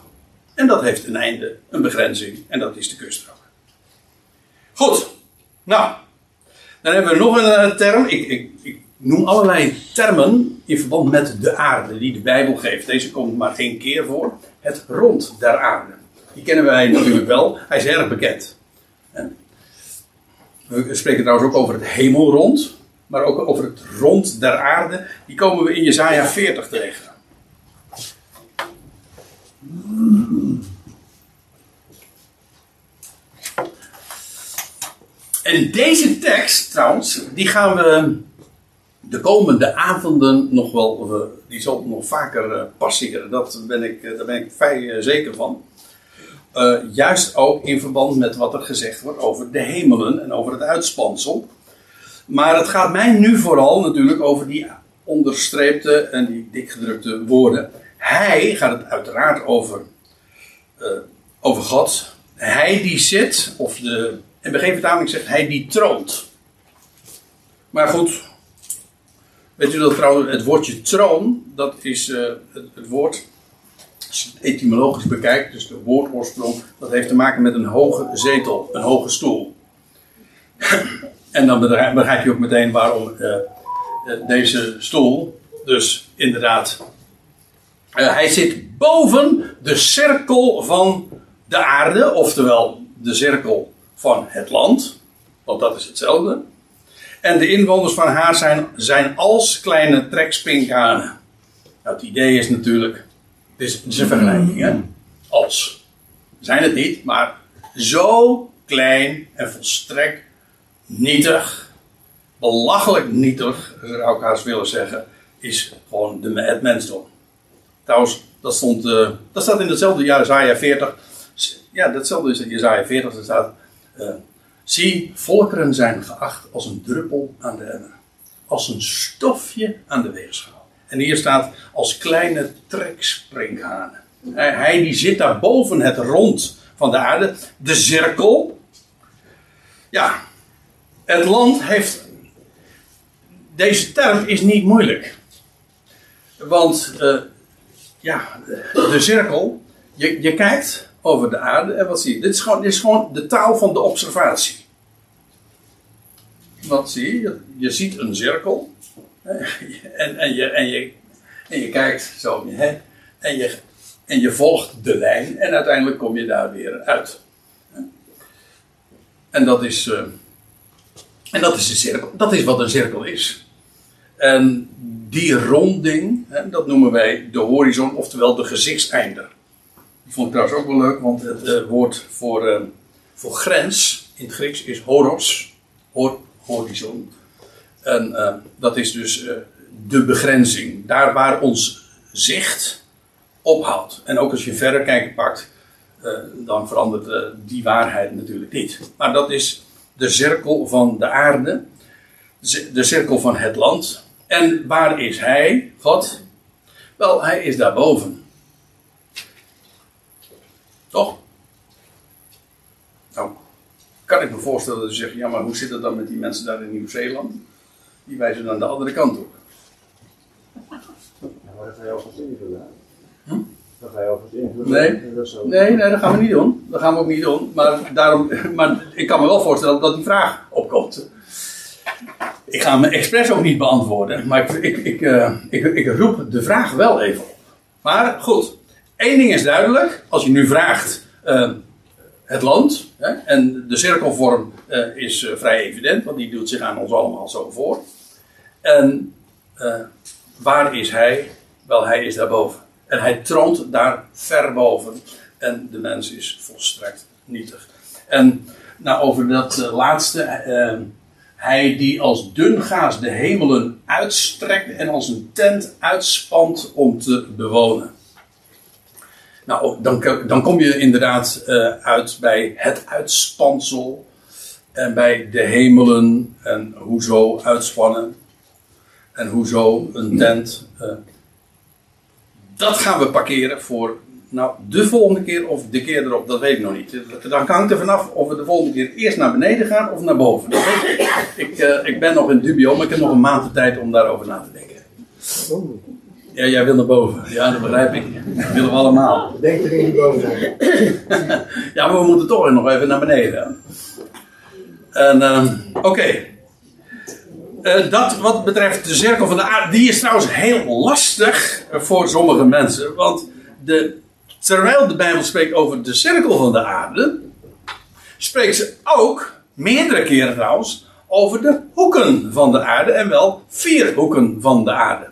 En dat heeft een einde, een begrenzing. En dat is de kuststrook. Goed. Nou, dan hebben we nog een term. Ik, ik, ik noem allerlei termen in verband met de aarde die de Bijbel geeft. Deze komt maar één keer voor. Het rond der aarde. Die kennen wij natuurlijk wel. Hij is erg bekend. We spreken trouwens ook over het hemelrond. Maar ook over het rond der aarde. Die komen we in Jezaja 40 tegen. En deze tekst, trouwens, die gaan we de komende avonden nog wel, die zal nog vaker eh, passeren. Dat ben ik, eh, daar ben ik vrij eh, zeker van. Juist ook in verband met wat er gezegd wordt over de hemelen en over het uitspansel. Maar het gaat mij nu vooral natuurlijk over die onderstreepte en die dikgedrukte woorden. Hij gaat het uiteraard over, over God. Hij die zit, of de en bij geen vertaling zegt hij die troont. Maar goed, weet u dat trouwens, het woordje troon, dat is uh, het, het, woord, etymologisch bekijkt, dus de woordoorsprong, dat heeft te maken met een hoge zetel, een hoge stoel. en dan begrijp je ook meteen waarom uh, deze stoel, dus inderdaad, hij zit boven de cirkel van de aarde, oftewel de cirkel van het land, want dat is hetzelfde. En de inwoners van haar zijn, zijn als kleine trekspinkhanen. Nou, het idee is natuurlijk, is, het is een vergelijking, hè? Als. Zijn het niet, maar zo klein en volstrekt nietig, belachelijk nietig, zou ik haast willen zeggen, is gewoon de, het mensdom. Trouwens, dat, stond, uh, dat staat in hetzelfde jaar, Isaiah 40. Ja, datzelfde is in Isaiah 40, er staat uh, zie, volkeren zijn geacht als een druppel aan de emmer. Als een stofje aan de weegschaal. En hier staat als kleine treksprinkhanen. Hij, die zit daar boven het rond van de aarde. De cirkel. Ja, het land heeft. Deze term is niet moeilijk. Want uh, ja, de cirkel. Je, je kijkt over de aarde. En wat zie je? Dit is gewoon, dit is gewoon de taal van de observatie. Wat zie je? Je ziet een cirkel. En, en, je, en, je, je kijkt zo. En je, en je volgt de lijn. En uiteindelijk kom je daar weer uit. En dat is. Uh, en dat is, een cirkel, dat is wat een cirkel is. En die ronding, dat noemen wij de horizon, oftewel de gezichtseinder. Die vond ik trouwens ook wel leuk, want het uh, woord voor, uh, voor grens in het Grieks is horos, hor, horizon. En uh, dat is dus de begrenzing, daar waar ons zicht ophoudt. En ook als je verder kijken pakt, dan verandert die waarheid natuurlijk niet. Maar dat is de cirkel van de aarde, de cirkel van het land. En waar is hij, God? Wel, hij is daarboven. Toch? Nou, kan ik me voorstellen dat ze zeggen: ja, maar hoe zit het dan met die mensen daar in Nieuw-Zeeland? Die wijzen dan de andere kant op. Maar dat ga je alvast invullen. Hm? Dat ga je alvast invullen. Nee. Dat nee, nee, dat gaan we niet doen. Dat gaan we ook niet doen. Maar, daarom, maar ik kan me wel voorstellen dat die vraag opkomt. Ik ga me expres ook niet beantwoorden. Maar ik, ik, ik, uh, ik, ik roep de vraag wel even op. Maar goed, Eén ding is duidelijk, als je nu vraagt uh, het land, hè, en de cirkelvorm uh, is vrij evident, want die doet zich aan ons allemaal zo voor. En eh, waar is hij? Wel, hij is daarboven. En hij troont daar ver boven. En de mens is volstrekt nietig. En nou, over dat eh, laatste. eh, hij die als dun gaas de hemelen uitstrekt en als een tent uitspant om te bewonen. Nou, dan, dan kom je inderdaad uit bij het uitspansel. En bij de hemelen en hoezo uitspannen. En hoezo een tent. eh. dat gaan we parkeren voor nou, de volgende keer of de keer erop, dat weet ik nog niet. Dan hangt er vanaf of we de volgende keer eerst naar beneden gaan of naar boven. Dat weet ik. Ik, eh, ik ben nog in dubio, maar ik heb nog een maand de tijd om daarover na te denken. Ja, jij wil naar boven. Ja, dat begrijp ik. Dat willen we allemaal. Denk erin die boven zijn. Ja, maar we moeten toch nog even naar beneden. En, ehm, oké. Eh, dat wat betreft de cirkel van de aarde, die is trouwens heel lastig voor sommige mensen. Want de, terwijl de Bijbel spreekt over de cirkel van de aarde, spreekt ze ook, meerdere keren trouwens, over de hoeken van de aarde. En wel vier hoeken van de aarde.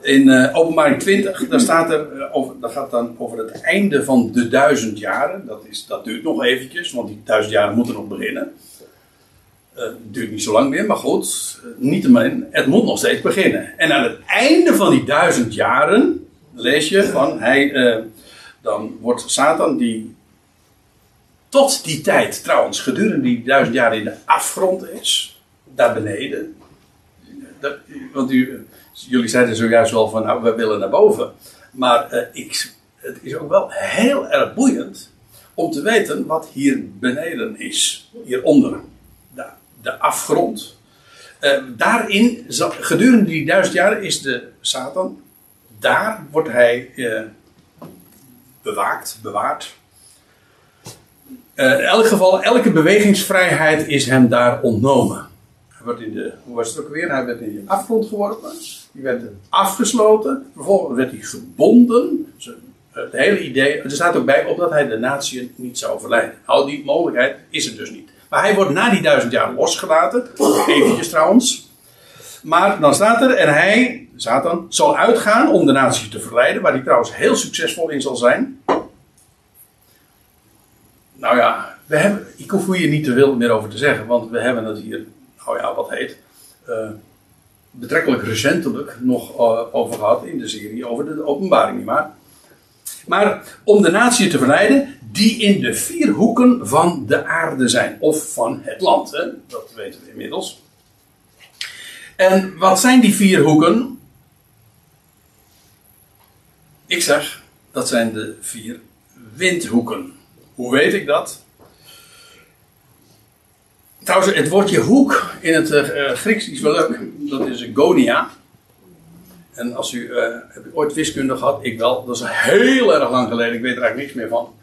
In eh, openbaring 20, daar staat er, eh, over, dat gaat dan over het einde van de duizend jaren. Dat, is, dat duurt nog eventjes, want die duizend jaren moeten nog beginnen. Eh, Het duurt niet zo lang meer, maar goed, eh, het moet nog steeds beginnen. En aan het einde van die duizend jaren, lees je van, hij, eh, dan wordt Satan die tot die tijd, trouwens, gedurende die duizend jaren in de afgrond is, daar beneden. Dat, want u, jullie zeiden zojuist wel van, nou, we willen naar boven. Maar eh, ik, het is ook wel heel erg boeiend om te weten wat hier beneden is, hieronder. De, afgrond. Eh, daarin, gedurende die duizend jaren, is de Satan, daar wordt hij eh, bewaakt, bewaard. Eh, in elk geval, elke bewegingsvrijheid is hem daar ontnomen. Hij wordt in de, hoe was het ook weer? Hij werd in de afgrond geworpen. Die werd afgesloten. Vervolgens werd hij gebonden. Zo, Het hele idee, er staat ook bij, opdat hij de natie niet zou verleiden. Nou, die mogelijkheid is er dus niet. Maar hij wordt na die duizend jaar losgelaten. Eventjes trouwens. Maar dan staat er, en hij, Satan, zal uitgaan om de natie te verleiden. Waar hij trouwens heel succesvol in zal zijn. Nou ja, we hebben, ik hoef hier niet te veel meer over te zeggen. Want we hebben het hier, nou ja, wat heet... eh, betrekkelijk recentelijk nog eh, over gehad in de serie over de openbaring, nietwaar? Maar om de natie te verleiden die in de vier hoeken van de aarde zijn. Of van het land, hè? dat weten we inmiddels. En wat zijn die vier hoeken? Ik zeg, dat zijn de vier windhoeken. Hoe weet ik dat? Trouwens, het woordje hoek in het eh, Grieks is wel leuk. Dat is gonia. En als u, eh heb u ooit wiskunde gehad? Ik wel. Dat is heel erg lang geleden. Ik weet er eigenlijk niks meer van.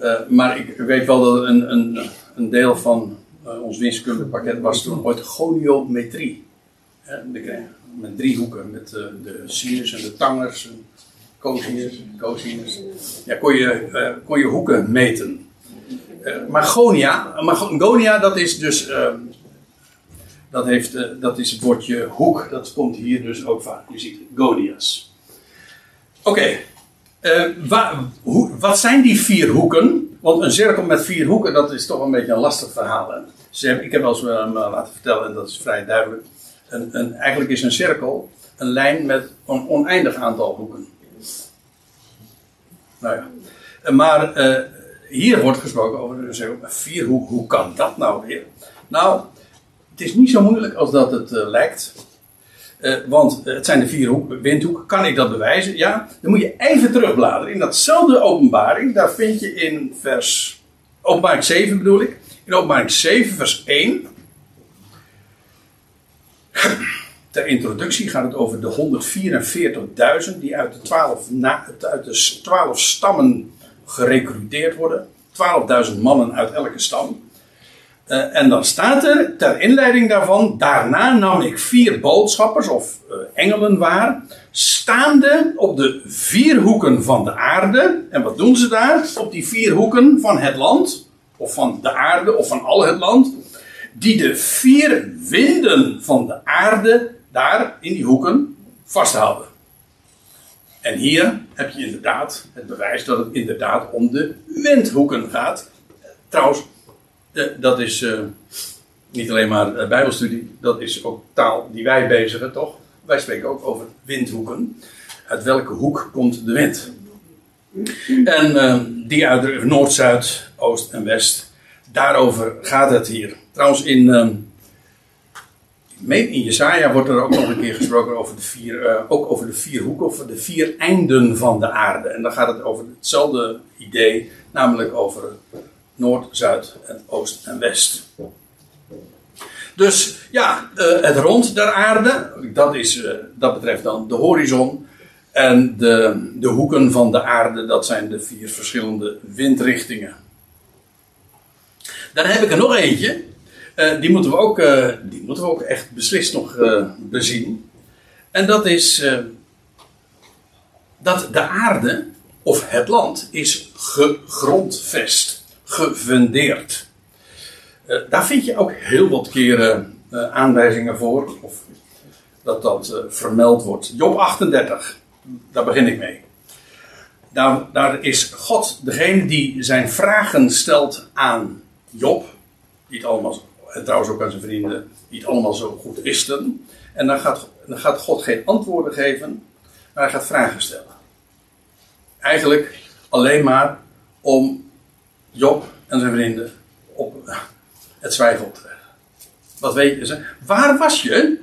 Eh, maar ik weet wel dat een, een, een deel van eh, ons wiskundepakket was toen ooit goniometrie. Met drie hoeken. Met eh, de sinus en de tangers. En cosinus, cosinus. Ja, kon je, kon je hoeken meten. Maar gonia, maar gonia dat is dus... ehm, dat, heeft, dat is het woordje hoek, dat komt hier dus ook vaak. Je ziet gonias. Oké, eh, wat zijn die vier hoeken? Want een cirkel met vier hoeken, dat is toch een beetje een lastig verhaal. Hè? Ze ik heb wel eens eh, laten vertellen, en dat is vrij duidelijk. Een, een, eigenlijk is een cirkel een lijn met een oneindig aantal hoeken. Nou. Eh, Maar hier wordt gesproken over een cirkel met vier hoeken. Hoe kan dat nou weer? Nou, het is niet zo moeilijk als dat het lijkt. Eh, want het zijn de vier hoek, windhoeken. Kan ik dat bewijzen? Ja. Dan moet je even terugbladeren. In datzelfde openbaring, daar vind je in vers... Openbaring 7 bedoel ik. In openbaring 7 vers 1. Ter introductie gaat het over de 144.000 die uit de 12, na, uit de 12 stammen gerecruiteerd worden. 12.000 mannen uit elke stam. Eh, en dan staat er ter inleiding daarvan: Daarna nam ik vier boodschappers of eh, engelen waar, staande op de vier hoeken van de aarde. En wat doen ze daar? Op die vier hoeken van het land, of van de aarde, of van al het land. die de vier winden van de aarde daar in die hoeken vasthouden. En hier heb je inderdaad het bewijs dat het inderdaad om de windhoeken gaat. Trouwens, dat is eh, niet alleen maar eh, Bijbelstudie, dat is ook taal die wij bezigen, toch? Wij spreken ook over windhoeken. Uit welke hoek komt de wind? En eh, die uit Noord, Zuid, Oost en West. Daarover gaat het hier. Trouwens, in, meen in Jesaja wordt er ook nog een keer gesproken over de vier, eh, ook over de vier hoeken, of de vier einden van de aarde. En dan gaat het over hetzelfde idee, namelijk over Noord, Zuid, en Oost en West. Dus ja, eh, het rond der aarde, dat, is, eh, dat betreft dan de horizon. En de, de hoeken van de aarde, dat zijn de vier verschillende windrichtingen. Dan heb ik er nog eentje. Eh, die, moeten we ook, die moeten we ook echt beslist nog bezien. En dat is dat de aarde, of het land, is gegrondvest, gefundeerd. Eh, daar vind je ook heel wat keren eh, aanwijzingen voor, of dat dat eh, vermeld wordt. Job 38, daar begin ik mee. Daar, daar is God degene die zijn vragen stelt aan Job, die het allemaal, en trouwens ook aan zijn vrienden, die het allemaal zo goed wisten. En dan gaat, dan gaat God geen antwoorden geven, maar hij gaat vragen stellen. Eigenlijk alleen maar om Job en zijn vrienden op het zwijgen leggen. Wat weet je? ze? Waar was je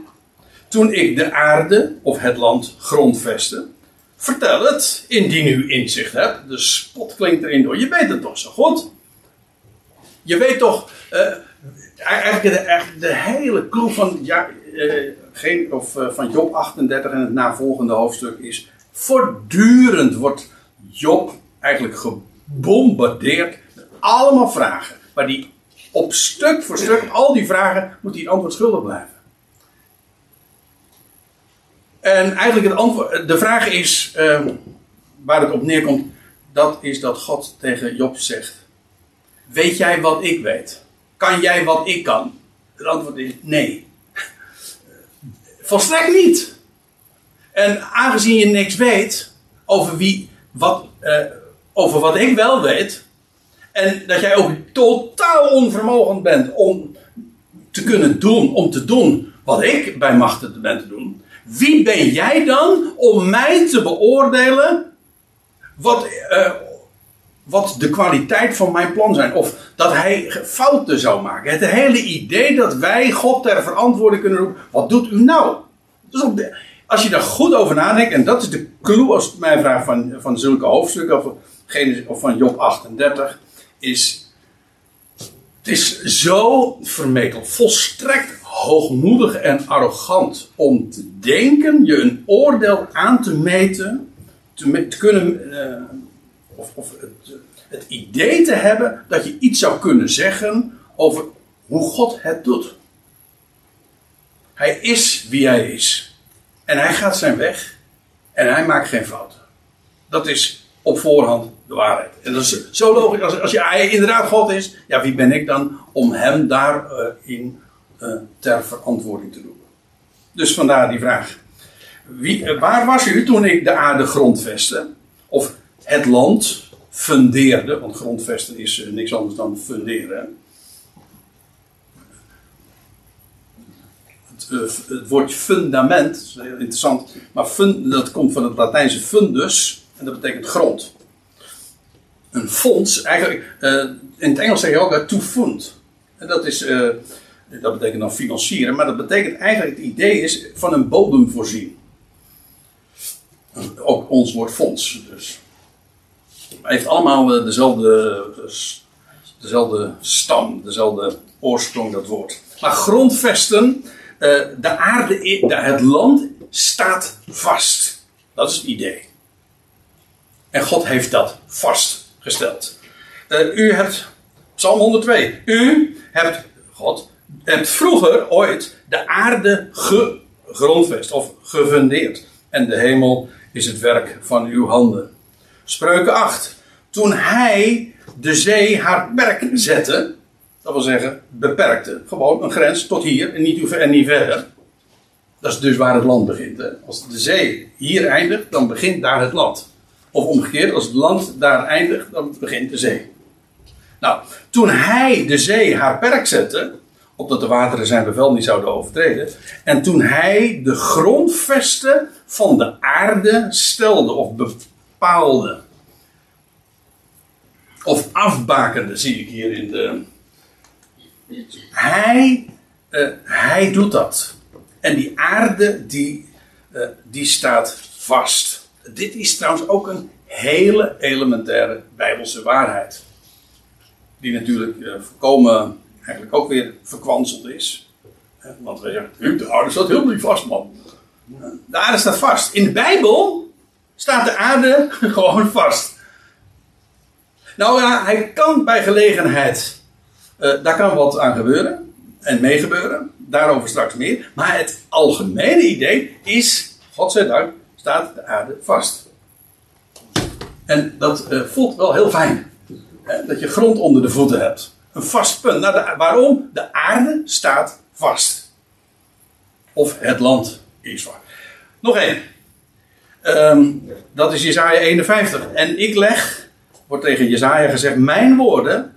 toen ik de aarde of het land grondvestte? Vertel het, indien u inzicht hebt. De spot klinkt erin door. Je weet het toch zo goed? Je weet toch, eh, eigenlijk, de, de hele clue van, eh, eh, van Job 38 en het navolgende hoofdstuk is. Voortdurend wordt Job eigenlijk gebombardeerd allemaal vragen. Maar die op stuk voor stuk, al die vragen, moet hij een antwoord schuldig blijven. En eigenlijk de vraag is, ehm, waar het op neerkomt, dat is dat God tegen Job zegt: Weet jij wat ik weet? Kan jij wat ik kan? Het antwoord is nee. Volstrekt niet. En aangezien je niks weet over, wie, wat, eh, over wat ik wel weet, en dat jij ook totaal onvermogend bent om te kunnen doen, om te doen wat ik bij machten ben te doen. Wie ben jij dan om mij te beoordelen wat, eh, wat de kwaliteit van mijn plan zijn? Of dat hij fouten zou maken. Het hele idee dat wij God ter verantwoording kunnen roepen. Wat doet u nou? Als je daar goed over nadenkt, en dat is de clue als het mij vraagt van, van zulke hoofdstukken, of, of van Job 38, is. Het is zo vermetel, volstrekt hoogmoedig en arrogant om te denken, je een oordeel aan te meten, te, kunnen, eh, of, of het, het idee te hebben dat je iets zou kunnen zeggen over hoe God het doet. Hij is wie hij is. En hij gaat zijn weg. En hij maakt geen fouten. Dat is op voorhand de waarheid. En dat is zo logisch. Als, als je, inderdaad God is, ja, wie ben ik dan om hem daarin eh ter verantwoording te doen? Dus vandaar die vraag. Wie, eh, waar was u toen ik de aarde grondvestte? Of het land fundeerde? Want grondvesten is eh, niks anders dan funderen. Het, eh, woordje fundament, dat is heel interessant, maar fun, dat komt van het Latijnse fundus en dat betekent grond. Een fonds, eigenlijk, eh, in het Engels zeg je ook eh, to fund. En dat, is, eh, dat betekent dan financieren, maar dat betekent eigenlijk, het idee is van een bodem voorzien. Ook ons woord fonds. Dus. Het heeft allemaal dezelfde, eh, s- dezelfde stam, dezelfde oorsprong, dat woord. Maar grondvesten, de aarde, het land staat vast. Dat is het idee. En God heeft dat vastgesteld. Eh, u hebt, Psalm 102, u hebt, God, hebt vroeger ooit de aarde gegrondvest of gefundeerd. En de hemel is het werk van uw handen. Spreuken 8. Toen hij de zee haar werk zette, dat wil zeggen, beperkte. Gewoon een grens tot hier en niet, en niet verder. Dat is dus waar het land begint. Als de zee hier eindigt, dan begint daar het land. Of omgekeerd, als het land daar eindigt, dan begint de zee. Nou, toen hij de zee haar perk zette, opdat de wateren zijn bevel niet zouden overtreden. En toen hij de grondvesten van de aarde stelde of bepaalde. Of afbakende, zie ik hier in de. Hij, uh, hij doet dat. En die aarde, die, uh, die staat vast. Dit is trouwens ook een hele elementaire Bijbelse waarheid. Die natuurlijk uh, voorkomen eigenlijk ook weer verkwanseld is. Want we zeggen, de aarde staat helemaal niet vast, man. De aarde staat vast. In de Bijbel staat de aarde gewoon vast. Nou ja, hij kan bij gelegenheid, uh, daar kan wat aan gebeuren en meegebeuren. Daarover straks meer. Maar het algemene idee is, godzijdank, staat de aarde vast. En dat uh, voelt wel heel fijn. Hè, dat je grond onder de voeten hebt. Een vast punt. Nou, waarom? De aarde staat vast. Of het land is vast. Nog één. Um, dat is Jezaja 51. En ik leg, wordt tegen Jezaja gezegd, mijn woorden,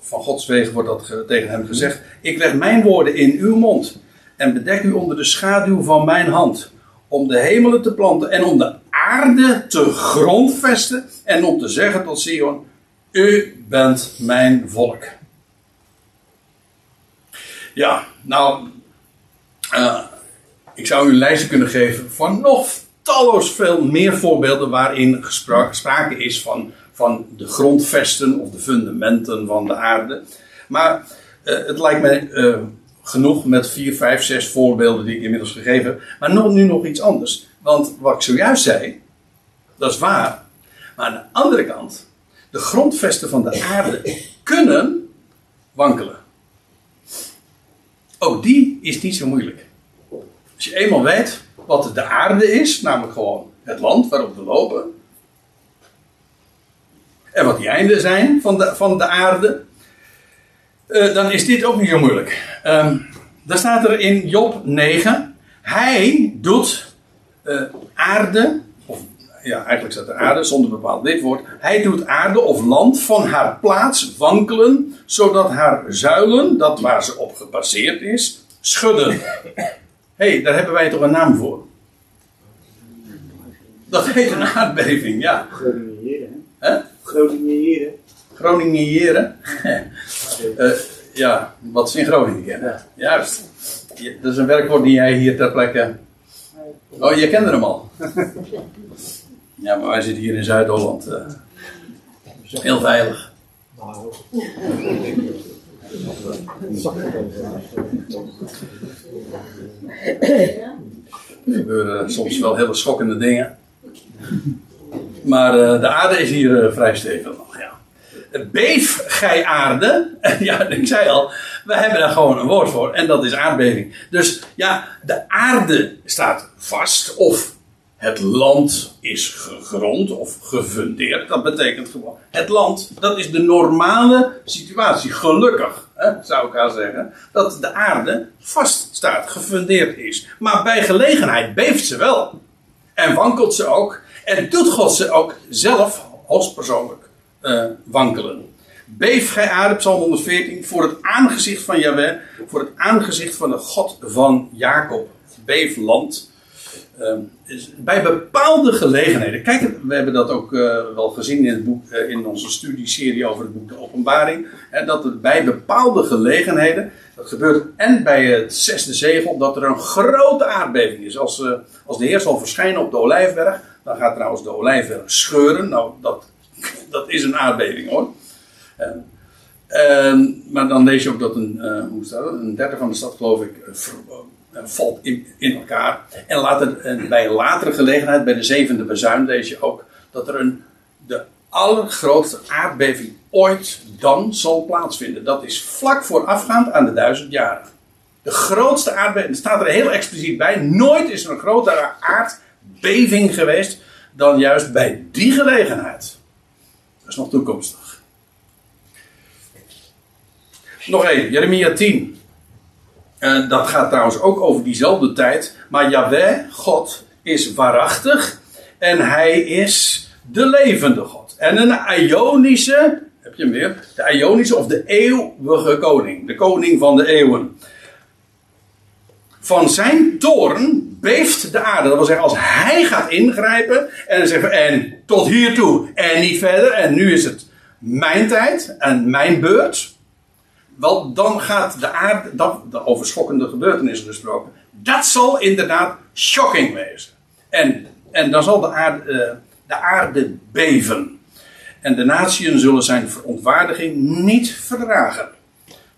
van Gods wegen wordt dat tegen hem gezegd, ik leg mijn woorden in uw mond en bedek u onder de schaduw van mijn hand, om de hemelen te planten en om de aarde te grondvesten en om te zeggen tot Sion, u bent mijn volk. Ja, nou, uh, ik zou u een lijstje kunnen geven van nog talloos veel meer voorbeelden waarin sprake is van, van de grondvesten of de fundamenten van de aarde. Maar uh, het lijkt mij uh, genoeg met vier, vijf, zes voorbeelden die ik inmiddels gegeven heb. Maar nog, nu nog iets anders. Want wat ik zojuist zei, dat is waar. Maar aan de andere kant de grondvesten van de aarde kunnen wankelen. Ook die is niet zo moeilijk. Als je eenmaal weet wat de aarde is, namelijk gewoon het land waarop we lopen, en wat die einden zijn van de, van de aarde, uh, dan is dit ook niet zo moeilijk. Um, daar staat er in Job 9: Hij doet uh, aarde ja, eigenlijk staat er aarde zonder bepaald lidwoord. Hij doet aarde of land van haar plaats wankelen, zodat haar zuilen, dat waar ze op gebaseerd is, schudden. Hé, hey, daar hebben wij toch een naam voor? Dat heet een aardbeving, ja. Groningen hè? Groningen Groningen uh, ja, wat ze in Groningen kennen. Juist. Dat is een werkwoord die jij hier ter plekke. Oh, je kende hem al. Ja, maar wij zitten hier in Zuid-Holland. Uh, heel veilig. Er gebeuren soms wel hele schokkende dingen. Maar uh, de aarde is hier uh, vrij stevig. Beef gij aarde. ja, ik zei al, we hebben daar gewoon een woord voor. En dat is aardbeving. Dus ja, de aarde staat vast. Of het land is gegrond of gefundeerd. Dat betekent gewoon. Het land, dat is de normale situatie. Gelukkig, hè, zou ik haar zeggen. Dat de aarde vast staat, gefundeerd is. Maar bij gelegenheid beeft ze wel. En wankelt ze ook. En doet God ze ook zelf, hoogstpersoonlijk, uh, wankelen. Beef gij aarde, Psalm 114, voor het aangezicht van Yahweh, voor het aangezicht van de God van Jacob. Beef land. Ehm, bij bepaalde gelegenheden. Kijk, we hebben dat ook uh, wel gezien in, het boek, uh, in onze studieserie over het boek De Openbaring. Hè, dat er bij bepaalde gelegenheden. Dat gebeurt en bij het zesde zegel. Dat er een grote aardbeving is. Als, als de Heer zal verschijnen op de Olijfberg. Dan gaat trouwens de Olijfberg scheuren. Nou, dat, dat is een aardbeving hoor. Ehm, maar dan lees je ook dat een, hoe staat het, een derde van de stad, geloof ik, valt in, elkaar. En later, bij een latere gelegenheid, bij de zevende bezuin, lees je ook dat er een, de allergrootste aardbeving ooit dan zal plaatsvinden. Dat is vlak voorafgaand aan de duizend jaren. De grootste aardbeving, er staat er heel expliciet bij, nooit is er een grotere aardbeving geweest dan juist bij die gelegenheid. Dat is nog toekomstig. Nog één, Jeremia 10. En dat gaat trouwens ook over diezelfde tijd. Maar Yahweh, God, is waarachtig. En hij is de levende God. En een Ionische, heb je hem weer? De Ionische of de eeuwige koning. De koning van de eeuwen. Van zijn toren beeft de aarde. Dat wil zeggen, als hij gaat ingrijpen en zeggen en tot hiertoe en niet verder. En nu is het mijn tijd en mijn beurt. Wel, dan gaat de aarde, dat, de overschokkende gebeurtenissen gesproken, dat zal inderdaad shocking wezen. En, en dan zal de aarde, eh, de aarde beven. En de naties zullen zijn verontwaardiging niet verdragen.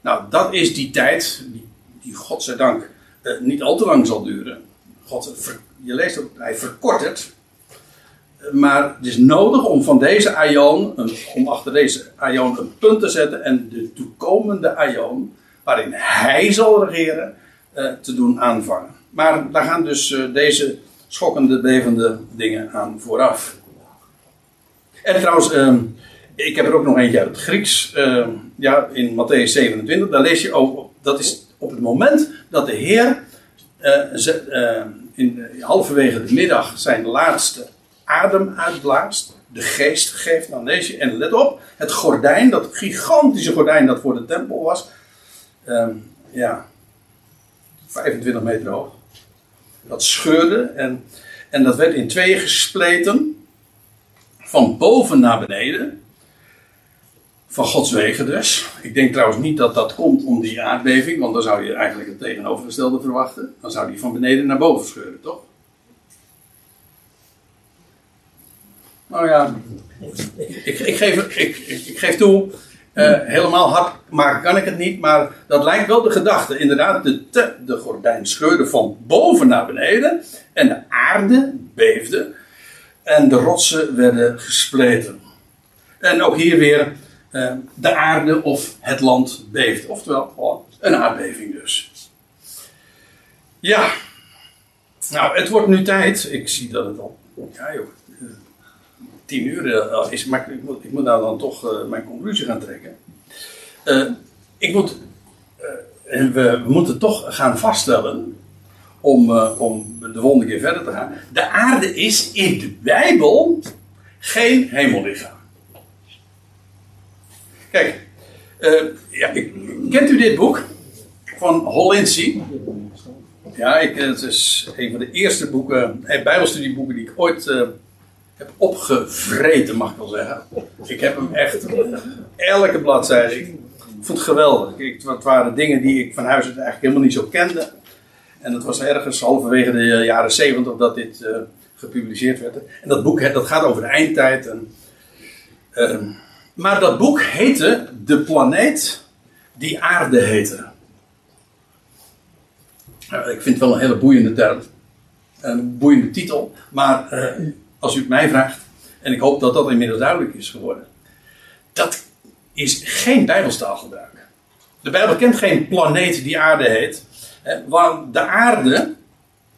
Nou, dat is die tijd, die, die godzijdank uh, niet al te lang zal duren. God, je leest ook, hij verkort het. Maar het is nodig om van deze aion, om achter deze aion een punt te zetten en de toekomende aion, waarin hij zal regeren, uh, te doen aanvangen. Maar daar gaan dus uh, deze schokkende, bevende dingen aan vooraf. En trouwens, uh, ik heb er ook nog eentje uit het Grieks. Ehm, ja, in Matthäus 27, daar lees je over, dat is op het moment dat de Heer uh, in, halverwege de middag zijn laatste adem uitblaast, de geest geeft, lees je, en let op, het gordijn, dat gigantische gordijn dat voor de tempel was, um, ja, 25 meter hoog, dat scheurde en, en dat werd in tweeën gespleten, van boven naar beneden, van Gods wegen dus. Ik denk trouwens niet dat dat komt om die aardbeving, want dan zou je eigenlijk het tegenovergestelde verwachten. Dan zou die van beneden naar boven scheuren, toch? Nou ja, ik, ik, geef, ik, geef toe, uh, helemaal hard maken kan ik het niet, maar dat lijkt wel de gedachte. Inderdaad, de, te, de gordijn scheurde van boven naar beneden en de aarde beefde en de rotsen werden gespleten. En ook hier weer uh, de aarde of het land beeft. Oftewel, gewoon een aardbeving dus. Ja, nou, het wordt nu tijd. Ik zie dat het al. Ja, joh tien uur uh, is, maar ik moet, ik moet nou dan toch uh, mijn conclusie gaan trekken. Ik moet, we, we, moeten toch gaan vaststellen, om, om de volgende keer verder te gaan. De aarde is in de Bijbel geen hemellichaam. Kijk, ja, ik, kent u dit boek van Hollinsie? Ja, ik, het is een van de eerste boeken, bijbelstudieboeken die ik ooit heb opgevreten, mag ik wel zeggen. Ik heb hem echt, elke bladzijde, ik vond het geweldig. Ik, het waren dingen die ik van huis uit eigenlijk helemaal niet zo kende. En het was ergens halverwege de jaren zeventig dat dit gepubliceerd werd. En dat boek dat gaat over de eindtijd. En, uh, maar dat boek heette De planeet die aarde heette. Ik vind het wel een hele boeiende term. Een boeiende titel. Maar eh, als u het mij vraagt, en ik hoop dat dat inmiddels duidelijk is geworden, dat is geen Bijbelstaalgebruik. De Bijbel kent geen planeet die aarde heet, want de aarde,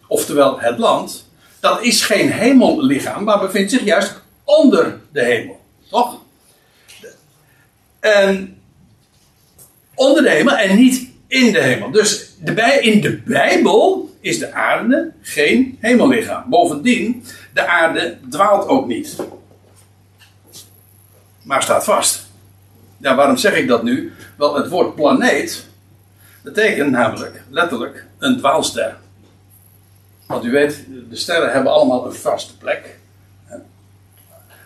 oftewel het land, dat is geen hemellichaam, maar bevindt zich juist onder de hemel. Toch? En onder de hemel en niet in de hemel. Dus de, in de Bijbel is de aarde geen hemellichaam. Bovendien, de aarde dwaalt ook niet. Maar staat vast. Ja, waarom zeg ik dat nu? Wel, het woord planeet betekent namelijk letterlijk een dwaalster. Want u weet, de sterren hebben allemaal een vaste plek.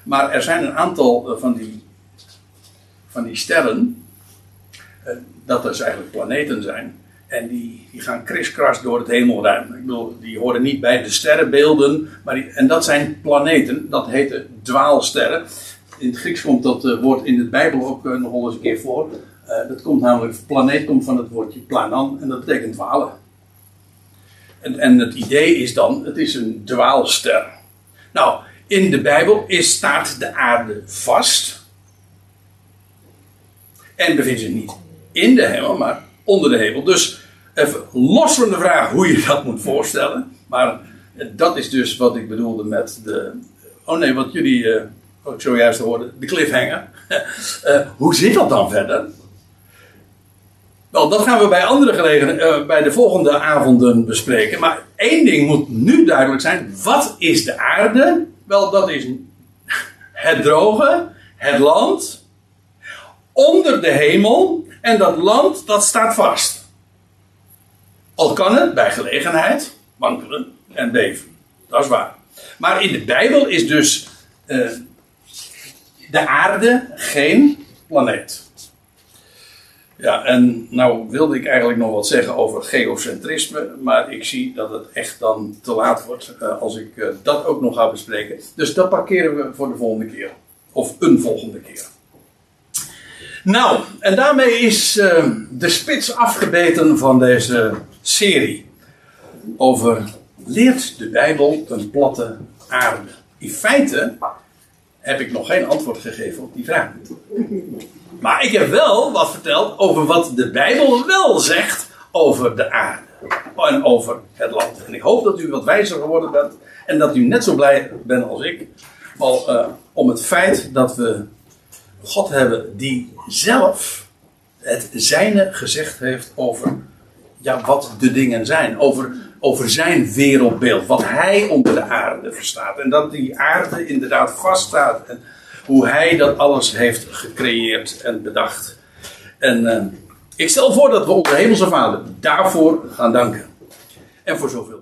Maar er zijn een aantal eh, van die, van die sterren, eh, dat dus eigenlijk planeten zijn, en die, die gaan kriskras door het hemelruim. Ik bedoel, die horen niet bij de sterrenbeelden. Maar die, en dat zijn planeten. Dat heten dwaalsterren. In het Grieks komt dat uh, woord in de Bijbel ook uh, nog wel eens een keer voor. Uh, dat komt namelijk, planeet komt van het woordje planan. En dat betekent dwalen. En, en het idee is dan, het is een dwaalster. Nou, in de Bijbel is, staat de aarde vast. En bevindt zich niet in de hemel, maar onder de hemel. Dus even los van de vraag hoe je dat moet voorstellen. Maar dat is dus wat ik bedoelde met de. Oh nee, wat jullie, uh, ik zojuist hoorde, de cliffhanger. hoe zit dat dan verder? Wel, dat gaan we bij andere gelegenheden, bij de volgende avonden bespreken. Maar één ding moet nu duidelijk zijn. Wat is de aarde? Wel, dat is het droge, het land, onder de hemel. En dat land, dat staat vast. Al kan het bij gelegenheid wankelen en beven. Dat is waar. Maar in de Bijbel is dus uh, de aarde geen planeet. Ja, en nou wilde ik eigenlijk nog wat zeggen over geocentrisme, maar ik zie dat het echt dan te laat wordt uh, als ik uh, dat ook nog ga bespreken. Dus dat parkeren we voor de volgende keer. Of een volgende keer. Nou, en daarmee is uh, de spits afgebeten van deze serie. Over leert de Bijbel een platte aarde? In feite heb ik nog geen antwoord gegeven op die vraag. Maar ik heb wel wat verteld over wat de Bijbel wel zegt over de aarde. En over het land. En ik hoop dat u wat wijzer geworden bent. En dat u net zo blij bent als ik. Al, uh, om het feit dat we God hebben die zelf het zijne gezegd heeft over ja, wat de dingen zijn. Over, over zijn wereldbeeld. Wat hij onder de aarde verstaat. En dat die aarde inderdaad vaststaat. En hoe hij dat alles heeft gecreëerd en bedacht. En uh, ik stel voor dat we onze hemelse vader daarvoor gaan danken. En voor zoveel.